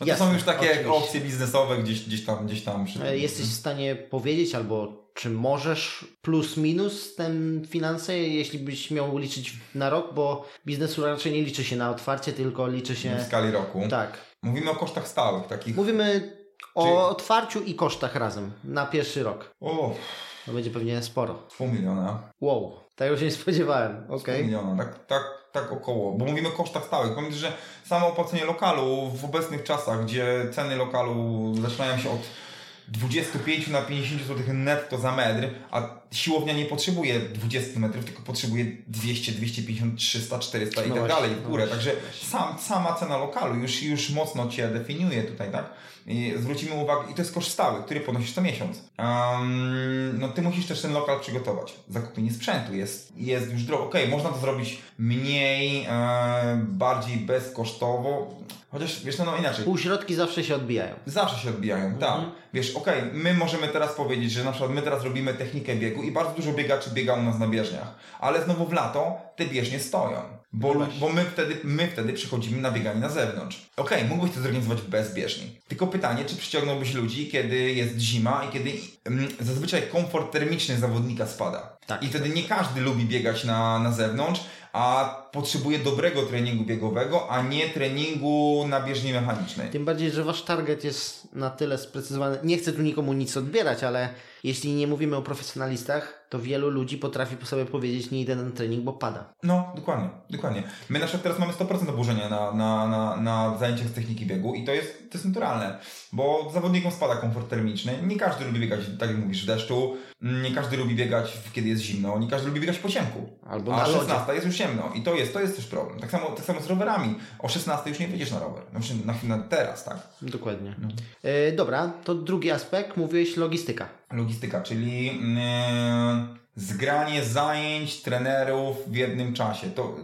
no to Jasne, są już takie oczywiście. opcje biznesowe gdzieś, gdzieś tam, gdzieś tam. Przy... E, jesteś w stanie powiedzieć albo czy możesz plus minus ten finanse, jeśli byś miał liczyć na rok, bo biznesu raczej nie liczy się na otwarcie, tylko liczy się... W skali roku. Tak. Mówimy o kosztach stałych takich. Mówimy o otwarciu i kosztach razem na pierwszy rok. O. To będzie pewnie sporo. Pół miliona. Wow, tego się nie spodziewałem. Okay. Pół miliona, tak, tak, tak około. Bo mówimy o kosztach stałych. Pamiętaj, że samo opłacenie lokalu w obecnych czasach, gdzie ceny lokalu zaczynają się od 25 na 50 zł netto za metr, a siłownia nie potrzebuje 20 metrów, tylko potrzebuje 200, 250, 300, 400 i no tak właśnie, dalej w górę. No Także sam, sama cena lokalu już, już mocno Cię definiuje tutaj, tak? I zwrócimy uwagę, i to jest koszt stały, który ponosisz co miesiąc. Um, no Ty musisz też ten lokal przygotować. Zakupienie sprzętu jest, jest już drogo. Okej, okay, można to zrobić mniej, e, bardziej bezkosztowo Chociaż wiesz, no, no inaczej. Półśrodki zawsze się odbijają. Zawsze się odbijają, tak. mhm. tak. Wiesz, okej, okay, my możemy teraz powiedzieć, że na przykład my teraz robimy technikę biegu i bardzo dużo biegaczy biega u nas na bieżniach. Ale znowu w lato te bieżnie stoją. Bo, No bo my, wtedy, my wtedy przechodzimy na bieganie na zewnątrz. Okej, mógłbyś to zorganizować bez bieżni. Tylko pytanie, czy przyciągnąłbyś ludzi, kiedy jest zima i kiedy mm, zazwyczaj komfort termiczny zawodnika spada. Tak. I wtedy nie każdy lubi biegać na, na zewnątrz, a potrzebuje dobrego treningu biegowego, a nie treningu na bieżni mechanicznej. Tym bardziej, że wasz target jest na tyle sprecyzowany. Nie chcę tu nikomu nic odbierać, ale jeśli nie mówimy o profesjonalistach, to wielu ludzi potrafi po sobie powiedzieć, nie idę na trening, bo pada. No, dokładnie, dokładnie. My na przykład teraz mamy 100% oburzenia na, na, na, na zajęciach z techniki biegu i to jest, to jest naturalne, bo zawodnikom spada komfort termiczny. Nie każdy lubi biegać, tak jak mówisz, w deszczu, nie każdy lubi biegać, kiedy jest zimno, nie każdy lubi biegać po ciemku. Albo A na lodzie. 16 jest już ciemno i to jest, to jest też problem. Tak samo, tak samo z rowerami. O 16 już nie wyjdziesz na rower. Znaczy na, na teraz, tak? Dokładnie. E, dobra, to drugi aspekt, mówiłeś logistyka. Logistyka, czyli mm, zgranie zajęć trenerów w jednym czasie. To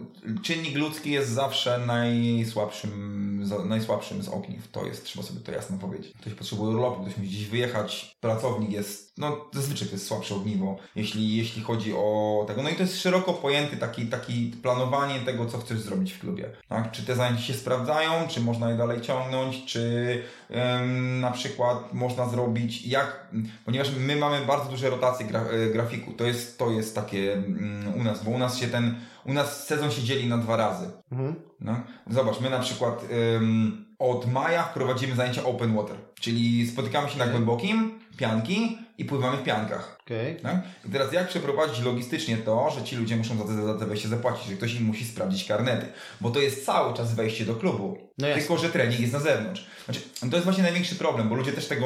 czynnik ludzki jest zawsze najsłabszym, za, najsłabszym z ogniw. To jest, trzeba sobie to jasno powiedzieć. Ktoś potrzebuje urlopu, ktoś musi gdzieś wyjechać, pracownik jest, no zazwyczaj to jest słabsze ogniwo, jeśli, jeśli chodzi o tego. No i to jest szeroko pojęty taki, taki planowanie tego, co chcesz zrobić w klubie. Tak? Czy te zajęcia się sprawdzają, czy można je dalej ciągnąć, czy em, na przykład można zrobić, jak, ponieważ my mamy bardzo duże rotacje gra, e, grafiku, to jest, to jest takie mm, u nas, bo u nas się ten, u nas sezon się dzieli na dwa razy. Mhm. No. Zobacz, my na przykład ym, od maja wprowadzimy zajęcia open water, czyli spotykamy się na głębokim, pianki i pływamy w piankach. Okej. Tak? I teraz jak przeprowadzić logistycznie to, że ci ludzie muszą za te, za te wejście zapłacić, że ktoś im musi sprawdzić karnety, bo to jest cały czas wejście do klubu, No tylko że trening jest na zewnątrz. Znaczy, to jest właśnie największy problem, bo ludzie też tego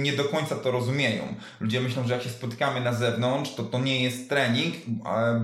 nie do końca to rozumieją. Ludzie myślą, że jak się spotykamy na zewnątrz, to to nie jest trening,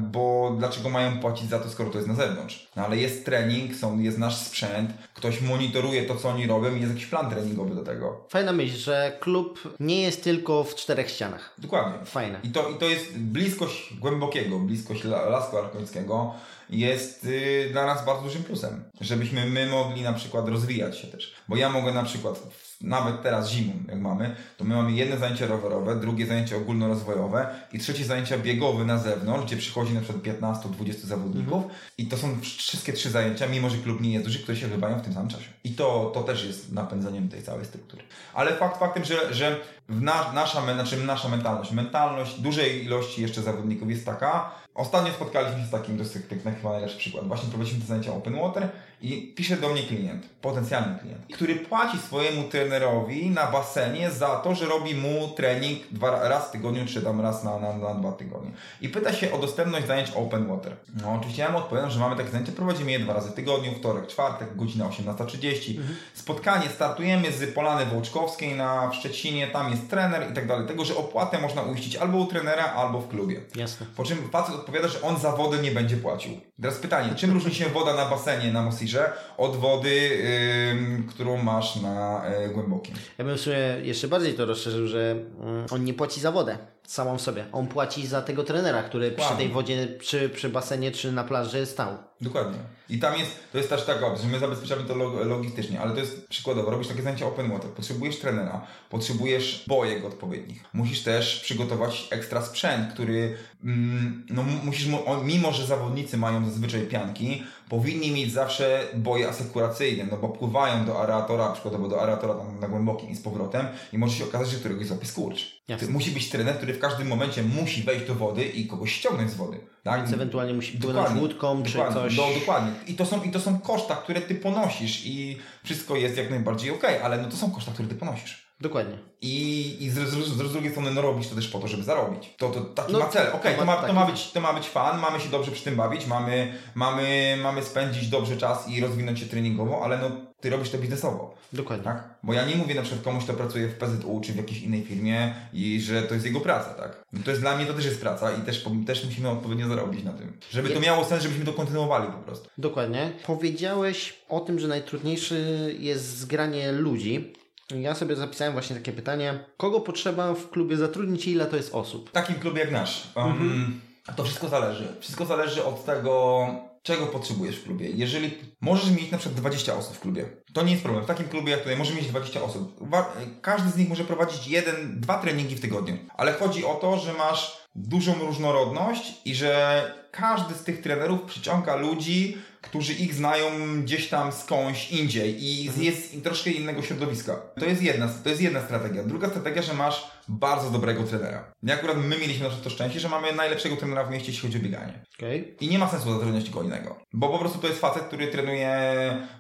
bo dlaczego mają płacić za to, skoro to jest na zewnątrz? No ale jest trening, są, jest nasz sprzęt, ktoś monitoruje to, co oni robią i jest jakiś plan treningowy do tego. Fajna myśl, że klub nie jest tylko w czterech ścianach. Dokładnie. Fajne. I to, I to jest bliskość głębokiego, bliskość la- lasku arkońskiego jest y, dla nas bardzo dużym plusem. Żebyśmy my mogli na przykład rozwijać się też. Bo ja mogę na przykład, nawet teraz zimą, jak mamy, to my mamy jedno zajęcie rowerowe, drugie zajęcie ogólnorozwojowe i trzecie zajęcia biegowe na zewnątrz, gdzie przychodzi na przykład 15-20 zawodników i to są wszystkie trzy zajęcia, mimo że klub nie jest duży, które się odbywają w tym samym czasie. I to, to też jest napędzeniem tej całej struktury. Ale fakt faktem, że, że w na, nasza, znaczy nasza mentalność, mentalność dużej ilości jeszcze zawodników jest taka. Ostatnio spotkaliśmy się z takim, tak, tak chyba najlepszy przykład. Właśnie prowadziliśmy te zajęcia Open Water i pisze do mnie klient, potencjalny klient, który płaci swojemu trenerowi na basenie za to, że robi mu trening dwa, raz w tygodniu, czy tam raz na, na, na dwa tygodnie. I pyta się o dostępność zajęć Open Water. No oczywiście ja mu odpowiadam, że mamy takie zajęcia, prowadzimy je dwa razy w tygodniu, wtorek, czwartek, godzina 18.30. Spotkanie, startujemy z Polany Wołczkowskiej na w Szczecinie, tam jest trener i tak dalej. Tego, że opłatę można uiścić albo u trenera, albo w klubie. Jasne. Po czym facet odpowiada, że on za wodę nie będzie płacił. Teraz pytanie, czym różni się woda na basenie na Mosirze od wody, ym, którą masz na y, głębokim? Ja bym jeszcze bardziej to rozszerzył, że mm, on nie płaci za wodę samą sobie. On płaci za tego trenera, który przy tej wodzie, przy, przy basenie czy na plaży stał. Dokładnie. I tam jest, to jest też taka opcja, że my zabezpieczamy to log- logistycznie, ale to jest przykładowo, robisz takie zajęcia open water, potrzebujesz trenera, potrzebujesz bojek odpowiednich, musisz też przygotować ekstra sprzęt, który, mm, no musisz, mimo że zawodnicy mają zazwyczaj pianki, powinni mieć zawsze boje asekuracyjne, no bo pływają do aeratora, przykładowo do aeratora tam na głębokim i z powrotem i może się okazać, że któregoś złapie skurcz. Jasne. Musi być trener, który w każdym momencie musi wejść do wody i kogoś ściągnąć z wody. Tak? Więc ewentualnie musi płynąć łódką czy dokładnie, coś. Do, dokładnie. I to, są, I to są koszta, które ty ponosisz i wszystko jest jak najbardziej okej, ale no to są koszta, które ty ponosisz. Dokładnie. I, i z, z, z, drugiej strony no robisz to też po to, żeby zarobić. To, to taki No, ma cel. Okej, to to, ma to, taki- ma być, to ma być fan, mamy się dobrze przy tym bawić, mamy, mamy, mamy spędzić dobrze czas i rozwinąć się treningowo, ale no ty robisz to biznesowo. Dokładnie. Tak? Bo ja nie mówię na przykład komuś, kto pracuje w PZU czy w jakiejś innej firmie i że to jest jego praca, tak? No to jest dla mnie to też jest praca i też, też musimy odpowiednio zarobić na tym. Żeby to miało sens, żebyśmy to kontynuowali po prostu. Dokładnie. Powiedziałeś o tym, że najtrudniejszy jest zgranie ludzi. Ja sobie zapisałem właśnie takie pytanie. Kogo potrzeba w klubie zatrudnić i ile to jest osób? W takim klubie jak nasz. Um, To wszystko zależy. Wszystko zależy od tego, czego potrzebujesz w klubie. Jeżeli możesz mieć na przykład 20 osób w klubie, to nie jest problem. W takim klubie jak tutaj możesz mieć 20 osób. Każdy z nich może prowadzić jeden, dwa treningi w tygodniu. Ale chodzi o to, że masz dużą różnorodność i że każdy z tych trenerów przyciąga ludzi, którzy ich znają gdzieś tam skądś indziej i z- jest troszkę innego środowiska. To jest jedna, to jest jedna strategia. Druga strategia, że masz bardzo dobrego trenera. I akurat my mieliśmy na to szczęście, że mamy najlepszego trenera w mieście, jeśli chodzi o bieganie. Okej. I nie ma sensu zatrudniać kogo innego. Bo po prostu to jest facet, który trenuje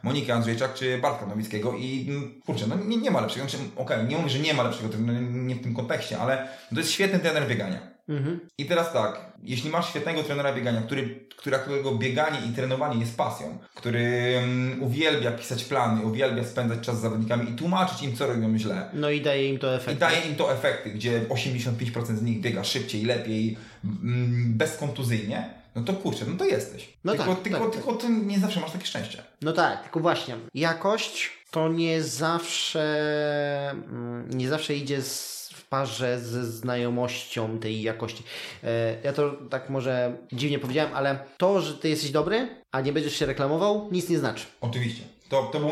Monikę Andrzejczak czy Bartka Nowickiego i mm, kurczę, no nie, nie ma lepszego. Znaczy, Okej, nie mówię, że nie ma lepszego trenera, nie w tym kontekście, ale to jest świetny trener biegania. Mhm. I teraz tak, jeśli masz świetnego trenera biegania, który, która, którego bieganie i trenowanie jest pasją, który um, uwielbia pisać plany, uwielbia spędzać czas z zawodnikami i tłumaczyć im, co robią źle, No i daje im to i efekt. daje im to efekty, gdzie 85% z nich biega szybciej, lepiej, mm, bezkontuzyjnie, no to kurczę, no to jesteś. No tylko, tak, tylko, tak, tylko ty nie zawsze masz takie szczęście. No tak, tylko właśnie. Jakość to nie zawsze mm, nie zawsze idzie z, parze ze znajomością tej jakości. E, Ja to tak może dziwnie powiedziałem, ale to, że ty jesteś dobry, a nie będziesz się reklamował, nic nie znaczy. Oczywiście. To, to był,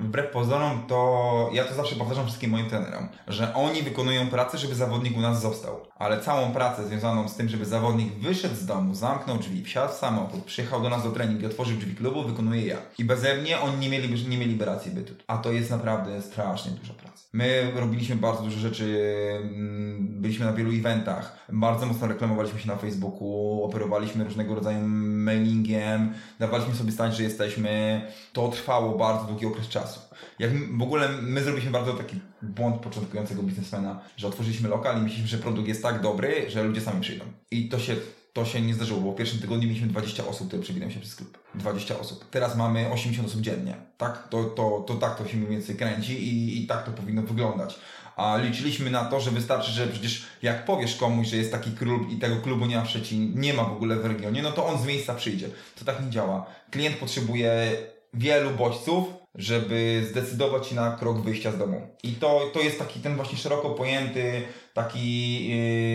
wbrew pozorom, to ja to zawsze powtarzam wszystkim moim trenerom, że oni wykonują pracę, żeby zawodnik u nas został. Ale całą pracę związaną z tym, żeby zawodnik wyszedł z domu, zamknął drzwi, wsiadł w samochód, przyjechał do nas do treningu otworzył drzwi klubu, wykonuję ja. I beze mnie oni nie mieliby, nie mieliby racji bytu. A to jest naprawdę strasznie duża praca. My robiliśmy bardzo dużo rzeczy, mm, byliśmy na wielu eventach, bardzo mocno reklamowaliśmy się na Facebooku, operowaliśmy różnego rodzaju mailingiem, dawaliśmy sobie stać, że jesteśmy. To trwało bardzo długi okres czasu. Jak m- w ogóle my zrobiliśmy bardzo taki błąd początkującego biznesmena, że otworzyliśmy lokal i myśleliśmy, że produkt jest tak dobry, że ludzie sami przyjdą. I to się to się nie zdarzyło, bo w pierwszym tygodniu mieliśmy 20 osób, które przewiną się przez klub. 20 osób. Teraz mamy 80 osób dziennie. Tak? To, to, to tak to się mniej więcej kręci i, i tak to powinno wyglądać. A liczyliśmy na to, że wystarczy, że przecież jak powiesz komuś, że jest taki klub i tego klubu nie ma w nie ma w ogóle w regionie, no to on z miejsca przyjdzie. To tak nie działa. Klient potrzebuje wielu bodźców, żeby zdecydować się na krok wyjścia z domu. I to, to jest taki ten właśnie szeroko pojęty taki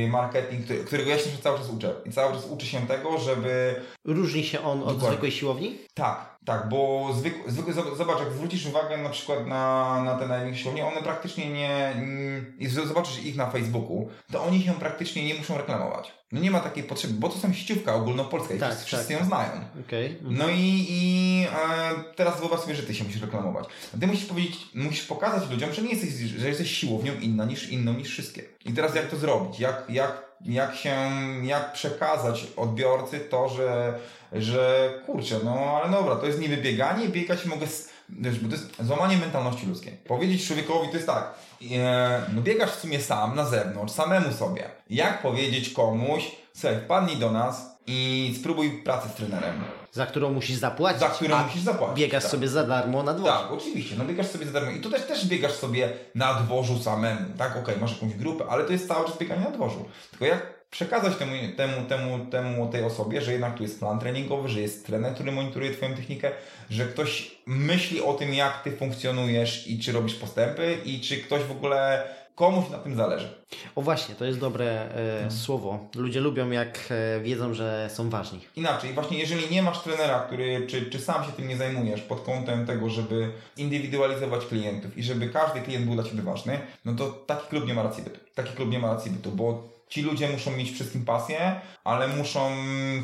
yy, marketing, który, którego ja się cały czas uczę. I cały czas uczę się tego, żeby Różni się on od Dokładnie. zwykłej siłowni? tak, tak, bo zwykły, zwykły, zob- zobacz, jak zwrócisz uwagę na przykład na, na te największe siłownie, one praktycznie nie, mm, i zobaczysz ich na Facebooku, to oni się praktycznie nie muszą reklamować. No nie ma takiej potrzeby, bo to są sieciówka ogólnopolska i Tak, wszyscy, wszyscy tak. ją znają. Okej. No i, i e, teraz wyobraź sobie, że ty się musisz reklamować. Ty musisz powiedzieć, musisz pokazać ludziom, że nie jesteś, że jesteś siłownią inna niż, inną niż wszystkie. I teraz jak to zrobić? Jak, jak, jak się, jak przekazać odbiorcy to, że, że kurczę, no ale dobra, to jest niby bieganie, biegać mogę, z, wiesz, bo to jest złamanie mentalności ludzkiej. Powiedzieć człowiekowi to jest tak, e, no biegasz w sumie sam, na zewnątrz, samemu sobie. Jak powiedzieć komuś, słuchaj, wpadnij do nas i spróbuj pracę z trenerem. Za którą musisz zapłacić. Za którą a musisz zapłacić. Biegasz tak. sobie za darmo na dworze. Tak, oczywiście, no biegasz sobie za darmo. I tu też, też biegasz sobie na dworzu samemu, tak? Okej, masz jakąś grupę, ale to jest cały czas bieganie na dworzu. Tylko jak przekazać temu, temu, temu, temu tej osobie, że jednak tu jest plan treningowy, że jest trener, który monitoruje Twoją technikę, że ktoś myśli o tym, jak Ty funkcjonujesz i czy robisz postępy i czy ktoś w ogóle komuś na tym zależy. O właśnie, to jest dobre e, Mhm. słowo. Ludzie lubią, jak e, wiedzą, że są ważni. Inaczej, właśnie jeżeli nie masz trenera, który, czy, czy sam się tym nie zajmujesz pod kątem tego, żeby indywidualizować klientów i żeby każdy klient był dla Ciebie ważny, no to taki klub nie ma racji bytu. Taki klub nie ma racji bytu, bo ci ludzie muszą mieć wszystkim pasję, ale muszą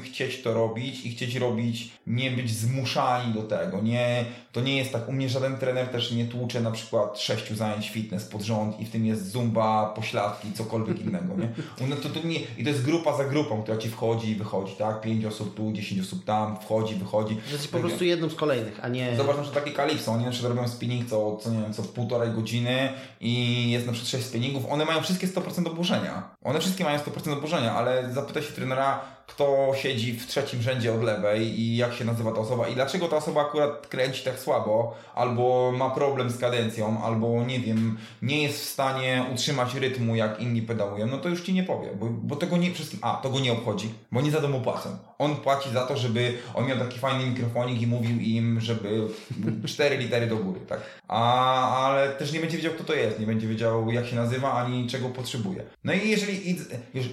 chcieć to robić i chcieć robić, nie być zmuszani do tego. Nie, to nie jest tak, u mnie żaden trener też nie tłucze na przykład sześciu zajęć fitness pod rząd i w tym jest zumba, pośladki, cokolwiek innego, nie? No to, to nie? I to jest grupa za grupą, która Ci wchodzi i wychodzi, tak? Pięć osób tu, dziesięć osób tam, wchodzi, wychodzi. Że jesteś po prostu jedną z kolejnych, a nie... Zobacz na przykład takie kalipso, oni na przykład robią spinning co, co, nie wiem, co półtorej godziny i jest na przykład 6 spinningów, one mają wszystkie 100% oburzenia. One wszystkie mają 100% oburzenia, ale zapytaj się trenera, kto siedzi w trzecim rzędzie od lewej i jak się nazywa ta osoba i dlaczego ta osoba akurat kręci tak słabo, albo ma problem z kadencją, albo nie wiem, nie jest w stanie utrzymać rytmu jak inni pedałują, no to już Ci nie powie, bo, bo tego nie wszystkim, a, to go nie obchodzi, bo nie za to mu płacą. On płaci za to, żeby on miał taki fajny mikrofonik i mówił im, żeby cztery litery do góry, tak? A, ale też nie będzie wiedział, kto to jest, nie będzie wiedział, jak się nazywa, ani czego potrzebuje. No i jeżeli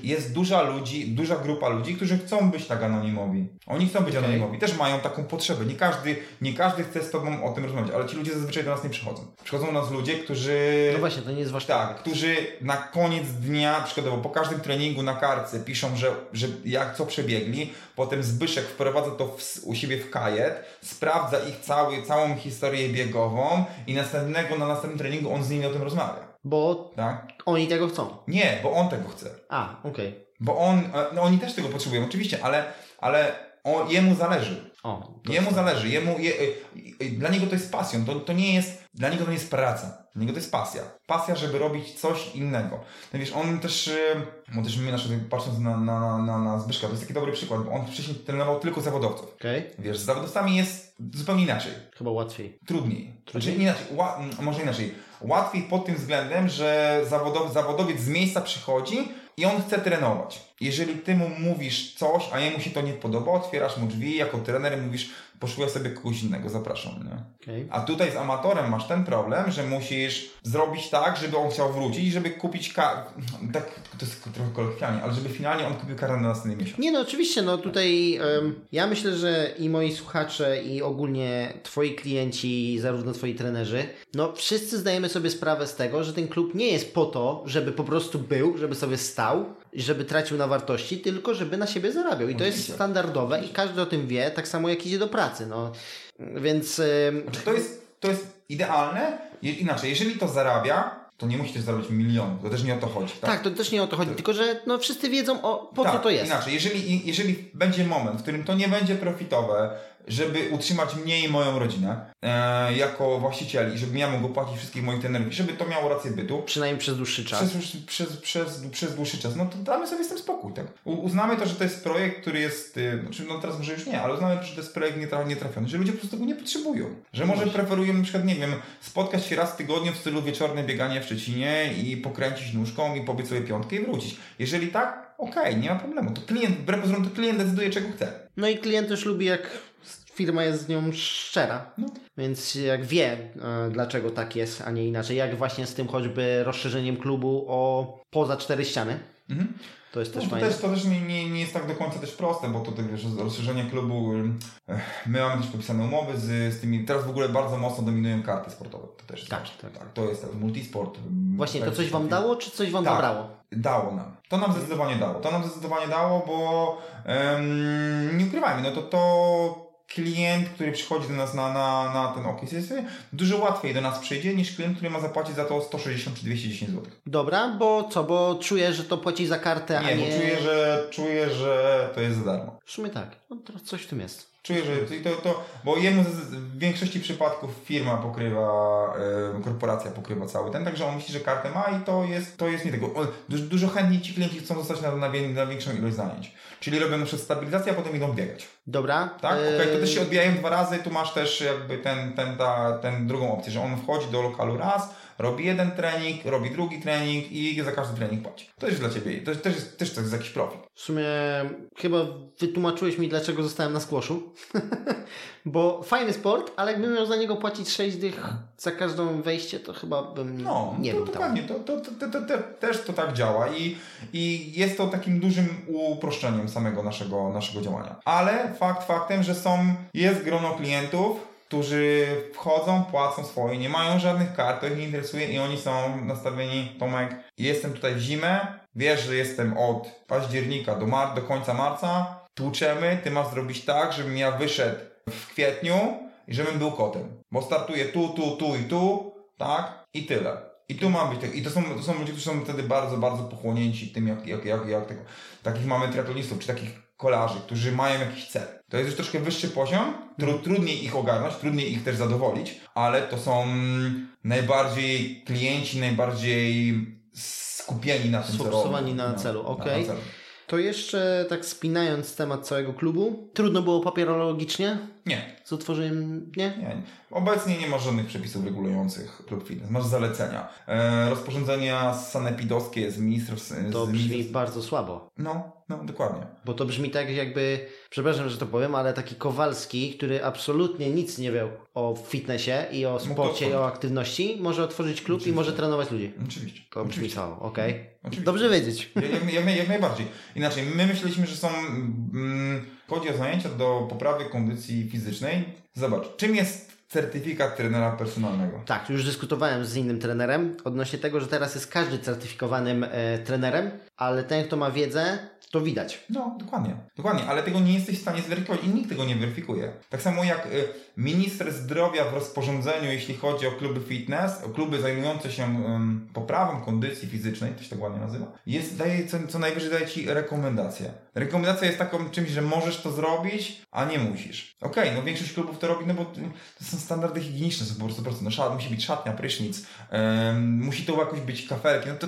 jest duża ludzi, duża grupa ludzi, którzy chcą być tak anonimowi. Oni chcą być Okej. anonimowi, też mają taką potrzebę. Nie każdy, nie każdy chce z tobą o tym rozmawiać, ale ci ludzie zazwyczaj do nas nie przychodzą. Przychodzą do nas ludzie, którzy... No właśnie, to nie jest wasz Tak, którzy na koniec dnia, przykładowo po każdym treningu na kartce piszą, że, że jak co przebiegli, potem Zbyszek wprowadza to w, u siebie w kajet, sprawdza ich cały, całą historię biegową i następnego, na następnym treningu on z nimi o tym rozmawia. Bo Tak? oni tego chcą. Nie, bo on tego chce. A, okej. Bo on, no oni też tego potrzebują, oczywiście, ale, ale on, jemu zależy. O, Jemu zależy, jemu, je, y, y, dla niego to jest pasją, to, to nie jest, dla niego to nie jest praca, dla niego to jest pasja. Pasja, żeby robić coś innego. No wiesz, on też, y, bo też my nasze, patrząc na, na, na, na, na Zbyszka, to jest taki dobry przykład, bo on wcześniej trenował tylko zawodowców. Okej. Wiesz, z zawodowcami jest zupełnie inaczej, Chyba łatwiej. trudniej. Trudniej? Znaczy, inaczej, ła, może inaczej. Łatwiej pod tym względem, że zawodow, zawodowiec z miejsca przychodzi i on chce trenować. Jeżeli ty mu mówisz coś, a jemu się to nie podoba, otwierasz mu drzwi, jako trener mówisz, poszukuję sobie kogoś innego, zapraszam, nie? Okej. A tutaj z amatorem masz ten problem, że musisz zrobić tak, żeby on chciał wrócić żeby kupić ka- tak, to jest trochę kolokwialnie, ale żeby finalnie on kupił karę na następny miesiąc. Nie no, oczywiście, no tutaj em, ja myślę, że i moi słuchacze i ogólnie twoi klienci, zarówno twoi trenerzy, no wszyscy zdajemy sobie sprawę z tego, że ten klub nie jest po to, żeby po prostu był, żeby sobie stał, żeby tracił na wartości, tylko żeby na siebie zarabiał. I to jest standardowe i każdy o tym wie, tak samo jak idzie do pracy, no. Więc Znaczy, to jest, to jest idealne, Je, inaczej, jeżeli to zarabia, to nie musi też zarabiać milionów, to też nie o to chodzi. Tak, tak, to też nie o to chodzi, tylko że no wszyscy wiedzą o po co Tak, to jest. Inaczej, jeżeli, jeżeli będzie moment, w którym to nie będzie profitowe, żeby utrzymać mnie i moją rodzinę e, jako właścicieli, i żebym ja mógł płacić wszystkich moich trenerów, i żeby to miało rację bytu, Przynajmniej przez dłuższy czas. przez, przez, przez, przez dłuższy czas, no to damy sobie z tym spokój, tak? U, uznamy to, że to jest projekt, który jest, y, znaczy no teraz może już nie, ale uznamy, że to jest projekt nietra- nietrafiony, że ludzie po prostu tego nie potrzebują. Że może preferują na przykład, nie wiem, spotkać się raz w tygodniu w stylu wieczorne bieganie w Szczecinie i pokręcić nóżką i pobiec sobie piątkę i wrócić. Jeżeli tak, okej, nie ma problemu. To klient, wbrew pozorom, to klient decyduje, czego chce. No i klient też lubi, jak firma jest z nią szczera. No. Więc jak wie, e, dlaczego tak jest, a nie inaczej. Jak właśnie z tym choćby rozszerzeniem klubu o poza cztery ściany. Mhm. To jest No, też to, fajne. też, to też nie, nie, nie jest tak do końca też proste, bo to tak, wiesz, rozszerzenie klubu, my mamy też podpisane umowy z, z tymi, teraz w ogóle bardzo mocno dominują karty sportowe. To też jest Tak, tak. tak. To jest tak, multisport. Właśnie, to tak, coś wam dało, czy coś wam Tak. zabrało? Dało nam. To nam zdecydowanie dało. To nam zdecydowanie dało, bo em, nie ukrywajmy, no to to klient, który przychodzi do nas na, na, na ten okres, jest dużo łatwiej do nas przyjdzie niż klient, który ma zapłacić za to 160 czy 210 zł. Dobra, bo co, bo czuję, że to płaci za kartę, a Nie, nie... bo czuję, że czuję, że to jest za darmo. W sumie tak, no, coś w tym jest. Czuję, że to, to bo jemu w większości przypadków firma pokrywa, e, korporacja pokrywa cały ten, także on myśli, że kartę ma i to jest, to jest nie tego. O, Dużo, dużo chętniej ci klienci chcą zostać na, na, na większą ilość zajęć. Czyli robią przykład stabilizację, a potem idą biegać. Dobra. Tak? e, Okej, to też się odbijają dwa razy, tu masz też jakby ten, ten, ta, ten drugą opcję, że on wchodzi do lokalu raz, robi jeden trening, robi drugi trening i za każdy trening płaci. To jest dla Ciebie, to też jest, też to jest jakiś profit. W sumie chyba wytłumaczyłeś mi, dlaczego zostałem na squashu. Bo fajny sport, ale jakbym miał za niego płacić 6 dych za każdą wejście, to chyba bym No, nie to był tam. dokładnie, to, to, to, to, to, to, też to tak działa i, i jest to takim dużym uproszczeniem samego naszego, naszego działania. Ale fakt faktem, że są, jest grono klientów, którzy wchodzą, płacą swoje, nie mają żadnych kart, to ich nie interesuje i oni są nastawieni, Tomek, jestem tutaj w zimę, wiesz, że jestem od października do, mar- do końca marca, tłuczemy, ty masz zrobić tak, żebym ja wyszedł w kwietniu i żebym był kotem. Bo startuję tu, tu, tu i tu, tak? I tyle. I tu ma być tak. I to są, to są ludzie, którzy są wtedy bardzo, bardzo pochłonięci tym, jak, jak, jak, jak tego. Takich mamy triatlonistów, czy takich kolarzy, którzy mają jakiś cel. To jest już troszkę wyższy poziom, tru, trudniej ich ogarnąć, trudniej ich też zadowolić, ale to są najbardziej klienci, najbardziej skupieni na tym, robią. Sfokusowani na No, celu, okej. celu. To jeszcze tak spinając temat całego klubu, trudno było papierologicznie Nie, z utworzeniem, nie? Nie, obecnie nie ma żadnych przepisów regulujących klub fitness. Masz zalecenia. E, rozporządzenia sanepidowskie z ministrów... To z brzmi bardzo słabo. No, No, dokładnie. Bo to brzmi tak jakby, przepraszam, że to powiem, ale taki Kowalski, który absolutnie nic nie wie o fitnessie i o sporcie i o aktywności, może otworzyć klub Oczywiście. i może trenować ludzi. Oczywiście. To brzmi Oczywiście. cało, okej. Oczywiście. Dobrze wiedzieć. Jak, jak, jak, jak najbardziej. Inaczej, my myśleliśmy, że są. Mm, chodzi o zajęcia do poprawy kondycji fizycznej. Zobacz, czym jest certyfikat trenera personalnego? Tak, już dyskutowałem z innym trenerem odnośnie tego, że teraz jest każdy certyfikowanym e, trenerem, ale ten, kto ma wiedzę, to widać. No, dokładnie. Dokładnie, ale tego nie jesteś w stanie zweryfikować i nikt tego nie weryfikuje. Tak samo jak y, minister zdrowia w rozporządzeniu, jeśli chodzi o kluby fitness, o kluby zajmujące się poprawą kondycji fizycznej, to się tak ładnie nazywa, jest, daje, co, co najwyżej daje ci rekomendację. Rekomendacja jest taką czymś, że możesz to zrobić, a nie musisz. Okej, no większość klubów to robi, no bo to są standardy higieniczne, są po prostu, po prostu no, szat, musi być szatnia, prysznic, musi to jakoś być kafelki, no to,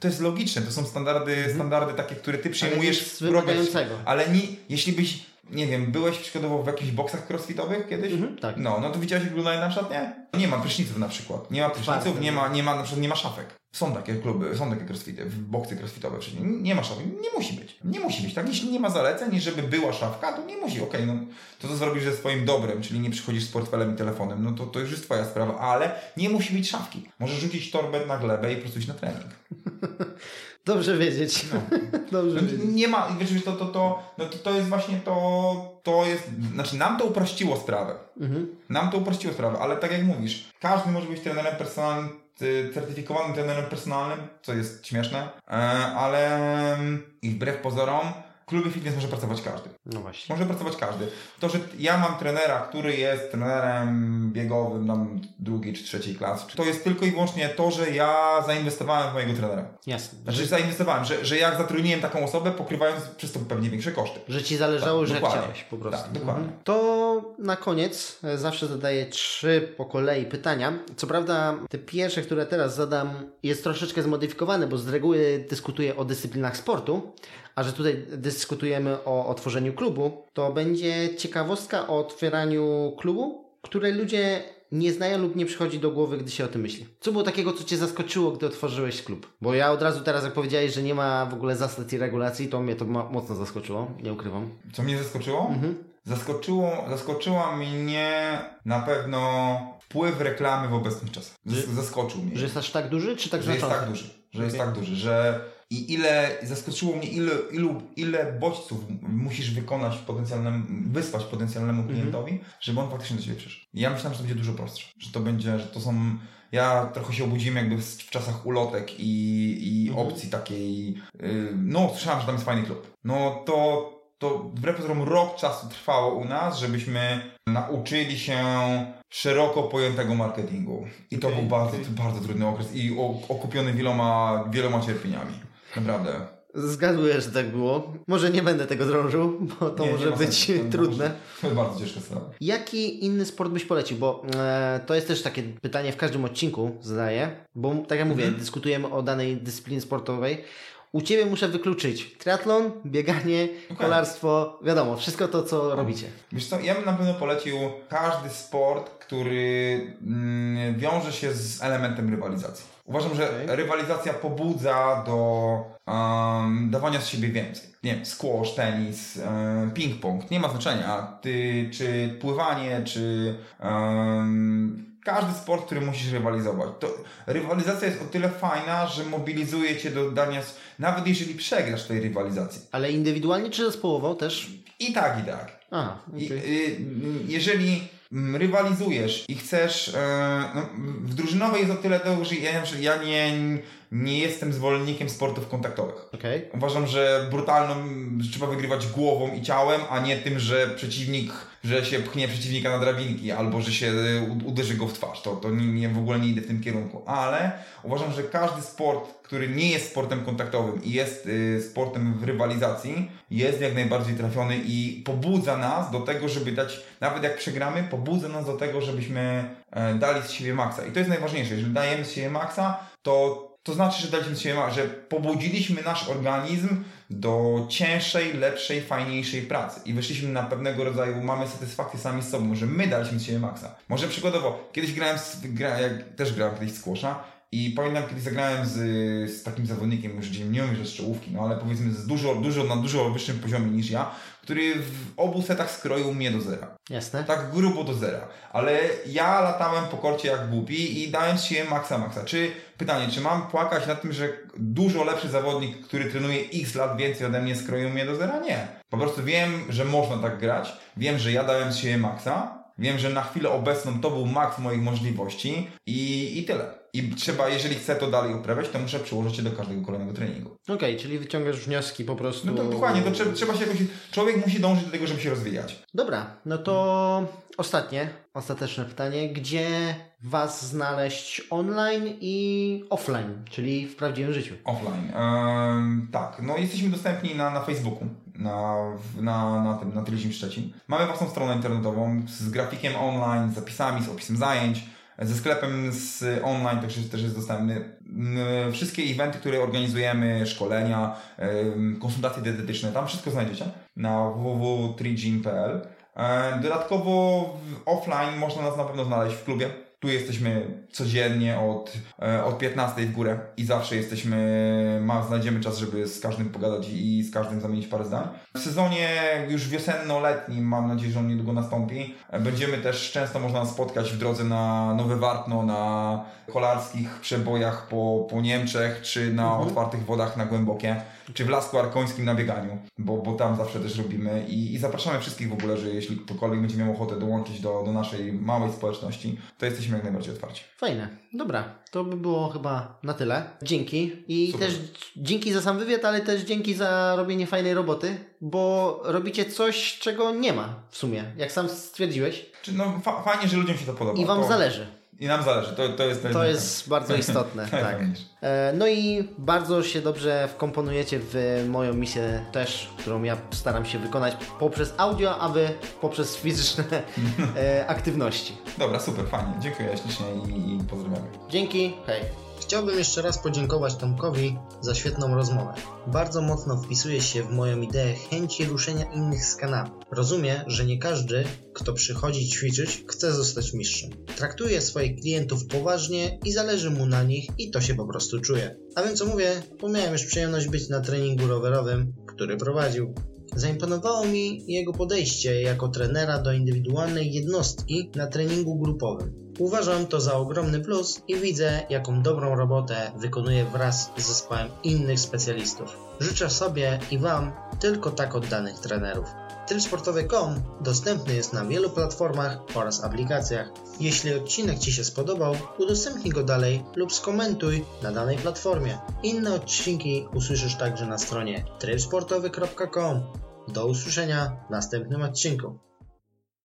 to jest logiczne, to są standardy, standardy takie, które ty przyjmujesz drogę- wymagającego. ale nie, jeśli byś, nie wiem, byłeś przykładowo w jakichś boksach crossfitowych kiedyś? Mhm, tak. No, no to widziałeś jak wyglądają na szatnie? Nie ma pryszniców na przykład. Nie ma pryszniców, nie ma, nie ma, na przykład nie ma szafek. Są takie kluby, są takie crossfity, boksy crossfitowe przecież. Nie, nie ma szafek, nie musi być. Nie musi być, tak? Jeśli nie ma zaleceń, żeby była szafka, to nie musi. Okej, no to co zrobisz ze swoim dobrem, czyli nie przychodzisz z portfelem i telefonem, no to, to już jest twoja sprawa, ale nie musi być szafki. Możesz rzucić torbę na glebę i po prostu iść na trening. Dobrze wiedzieć. Dobrze No, wiedzieć. nie ma, wiesz, to, to, to, no to, to jest właśnie to, to jest, znaczy nam to uprościło sprawę. Mhm. Nam to uprościło sprawę, ale tak jak mówisz, każdy może być trenerem personalnym, ty- certyfikowanym trenerem personalnym, co jest śmieszne, e, ale mm, i wbrew pozorom, klubie fitness może pracować każdy. No właśnie. Może pracować każdy. To, że ja mam trenera, który jest trenerem biegowym tam drugiej czy trzeciej klasy, to jest tylko i wyłącznie to, że ja zainwestowałem w mojego trenera. Jasne. Znaczy zainwestowałem, że, że jak zatrudniłem taką osobę, pokrywając przez to pewnie większe koszty. Że ci zależało, Tak, że dokładnie. chciałeś po prostu. Tak, dokładnie. Mhm. To na koniec e, zawsze zadaję trzy po kolei pytania. Co prawda, te pierwsze, które teraz zadam, jest troszeczkę zmodyfikowane, bo z reguły dyskutuję o dyscyplinach sportu, a że tutaj dyskutujemy o otworzeniu klubu, to będzie ciekawostka o otwieraniu klubu, której ludzie nie znają lub nie przychodzi do głowy, gdy się o tym myśli. Co było takiego, co Cię zaskoczyło, gdy otworzyłeś klub? Bo ja od razu teraz, jak powiedziałeś, że nie ma w ogóle zasad i regulacji, to mnie to mo- mocno zaskoczyło, nie ukrywam. Co mnie zaskoczyło? Mhm. Zaskoczyło, zaskoczyła mnie na pewno wpływ reklamy w obecnych czasach. Zas- Zaskoczył mnie. Że jest aż tak duży, czy tak że jest tak duży. Że jest Okej. tak duży, że i ile zaskoczyło mnie, ile, ilu, ile bodźców musisz wykonać potencjalnemu, wysłać potencjalnemu Mhm. klientowi, żeby on faktycznie do ciebie przyszedł. Ja myślałem, że to będzie dużo prostsze. Że to będzie, że to są. Ja trochę się obudziłem jakby w, w czasach ulotek i, i Mhm. opcji takiej. Yy, no, słyszałem, że tam jest fajny klub. No to, to wbrew pozorom rok czasu trwało u nas, żebyśmy nauczyli się szeroko pojętego marketingu. I to Okej, był bardzo, okej. bardzo trudny okres i okupiony wieloma, wieloma cierpieniami. Naprawdę. Zgaduję, że tak było. Może nie będę tego drążył, bo to Nie, nie może ma być sensu. Trudne. może- jest bardzo ciężka sprawa. Jaki inny sport byś polecił? Bo e, to jest też takie pytanie w każdym odcinku zadaję, bo tak jak mówię, Mhm. dyskutujemy o danej dyscyplinie sportowej. U Ciebie muszę wykluczyć triatlon, bieganie, kolarstwo, wiadomo, wszystko to, co robicie. Wiesz co, ja bym na pewno polecił każdy sport, który mm, wiąże się z elementem rywalizacji. Uważam, że Okej. rywalizacja pobudza do um, dawania z siebie więcej. Nie wiem, squash, tenis, um, ping-pong, nie ma znaczenia. Ty, czy pływanie, czy um, każdy sport, który musisz rywalizować. To rywalizacja jest o tyle fajna, że mobilizuje cię do dania, nawet jeżeli przegrasz tej rywalizacji. Ale indywidualnie czy zespołowo też? I tak, i tak. Aha, I, okej. y, jeżeli rywalizujesz i chcesz. e, no, w drużynowej jest o tyle to, że ja, ja nie, nie jestem zwolennikiem sportów kontaktowych. Okej. Uważam, że brutalną że trzeba wygrywać głową i ciałem, a nie tym, że przeciwnik, że się pchnie przeciwnika na drabinki albo że się u- uderzy go w twarz. To, to nie, nie, w ogóle nie idę w tym kierunku. Ale uważam, że każdy sport, który nie jest sportem kontaktowym i jest y, sportem w rywalizacji, jest jak najbardziej trafiony i pobudza nas do tego, żeby dać, nawet jak przegramy, pobudza nas do tego, żebyśmy e, dali z siebie maksa. I to jest najważniejsze. Jeżeli dajemy z siebie maksa, to to znaczy, że daliśmy z siebie maksa, że pobudziliśmy nasz organizm do cięższej, lepszej, fajniejszej pracy. I wyszliśmy na pewnego rodzaju, mamy satysfakcję sami z sobą, że my daliśmy z siebie maksa. Może przykładowo, kiedyś grałem, z, gra, jak też grałem kiedyś w squasha I pamiętam, kiedy zagrałem z, z takim zawodnikiem, już nie mówię, że z czołówki, no ale powiedzmy z dużo, dużo, na dużo wyższym poziomie niż ja, który w obu setach skroił mnie do zera. Jasne. Tak grubo do zera. Ale ja latałem po korcie jak głupi i dałem się maksa maksa. Czy pytanie, czy mam płakać nad tym, że dużo lepszy zawodnik, który trenuje x lat więcej ode mnie skroił mnie do zera? Nie. Po prostu wiem, że można tak grać. Wiem, że ja dałem siebie maksa. Wiem, że na chwilę obecną to był maks moich możliwości i, i tyle. I trzeba, jeżeli chcę to dalej uprawiać, to muszę przyłożyć się do każdego kolejnego treningu. Okej, okay, czyli wyciągasz wnioski po prostu. No to dokładnie, to trzeba, trzeba się jakoś. Człowiek musi dążyć do tego, żeby się rozwijać. Dobra, no to ostatnie, ostateczne pytanie. Gdzie Was znaleźć online i offline, czyli w prawdziwym życiu? Offline. Ehm, tak, no jesteśmy dostępni na, na Facebooku, na, na, na tym, na Trilizm Szczecin. Mamy własną stronę internetową z grafikiem online, z zapisami, z opisem zajęć ze sklepem z online też jest, też jest dostępny. Wszystkie eventy, które organizujemy, szkolenia, konsultacje dietetyczne, tam wszystko znajdziecie na www.trigym.pl. E, dodatkowo offline można nas na pewno znaleźć w klubie tu jesteśmy codziennie od, e, od 15 w górę i zawsze jesteśmy, ma, znajdziemy czas, żeby z każdym pogadać i z każdym zamienić parę zdań. W sezonie już wiosenno-letnim, mam nadzieję, że on niedługo nastąpi, e, będziemy też często można spotkać w drodze na Nowe Wartno, na kolarskich przebojach po, po Niemczech, czy na mhm. otwartych wodach na głębokie, czy w Lasku Arkońskim na bieganiu, bo, bo tam zawsze też robimy i, i zapraszamy wszystkich w ogóle, że jeśli ktokolwiek będzie miał ochotę dołączyć do, do naszej małej społeczności, to jesteśmy jak najbardziej otwarci. Fajne. Dobra, to by było chyba na tyle. Dzięki. I Super. też dzięki za sam wywiad, ale też dzięki za robienie fajnej roboty, bo robicie coś, czego nie ma w sumie, jak sam stwierdziłeś. Czy no fa fajnie, że ludziom się to podoba. I Wam to... zależy. I nam zależy, to, to jest... To jest bardzo istotne, tak. E, no i bardzo się dobrze wkomponujecie w moją misję też, którą ja staram się wykonać poprzez audio, a wy poprzez fizyczne e, aktywności. Dobra, super, fajnie. Dziękuję ślicznie i, i pozdrawiamy. Dzięki, hej. Chciałbym jeszcze raz podziękować Tomkowi za świetną rozmowę. Bardzo mocno wpisuje się w moją ideę chęci ruszenia innych z kanału. Rozumie, że nie każdy, kto przychodzi ćwiczyć, chce zostać mistrzem. Traktuje swoich klientów poważnie i zależy mu na nich i to się po prostu czuje. A więc co mówię, miałem już przyjemność być na treningu rowerowym, który prowadził. Zaimponowało mi jego podejście jako trenera do indywidualnej jednostki na treningu grupowym. Uważam to za ogromny plus i widzę, jaką dobrą robotę wykonuje wraz z zespołem innych specjalistów. Życzę sobie i Wam tylko tak oddanych trenerów. Trybsportowy.com dostępny jest na wielu platformach oraz aplikacjach. Jeśli odcinek Ci się spodobał, udostępnij go dalej lub skomentuj na danej platformie. Inne odcinki usłyszysz także na stronie trybsportowy.com. Do usłyszenia w następnym odcinku.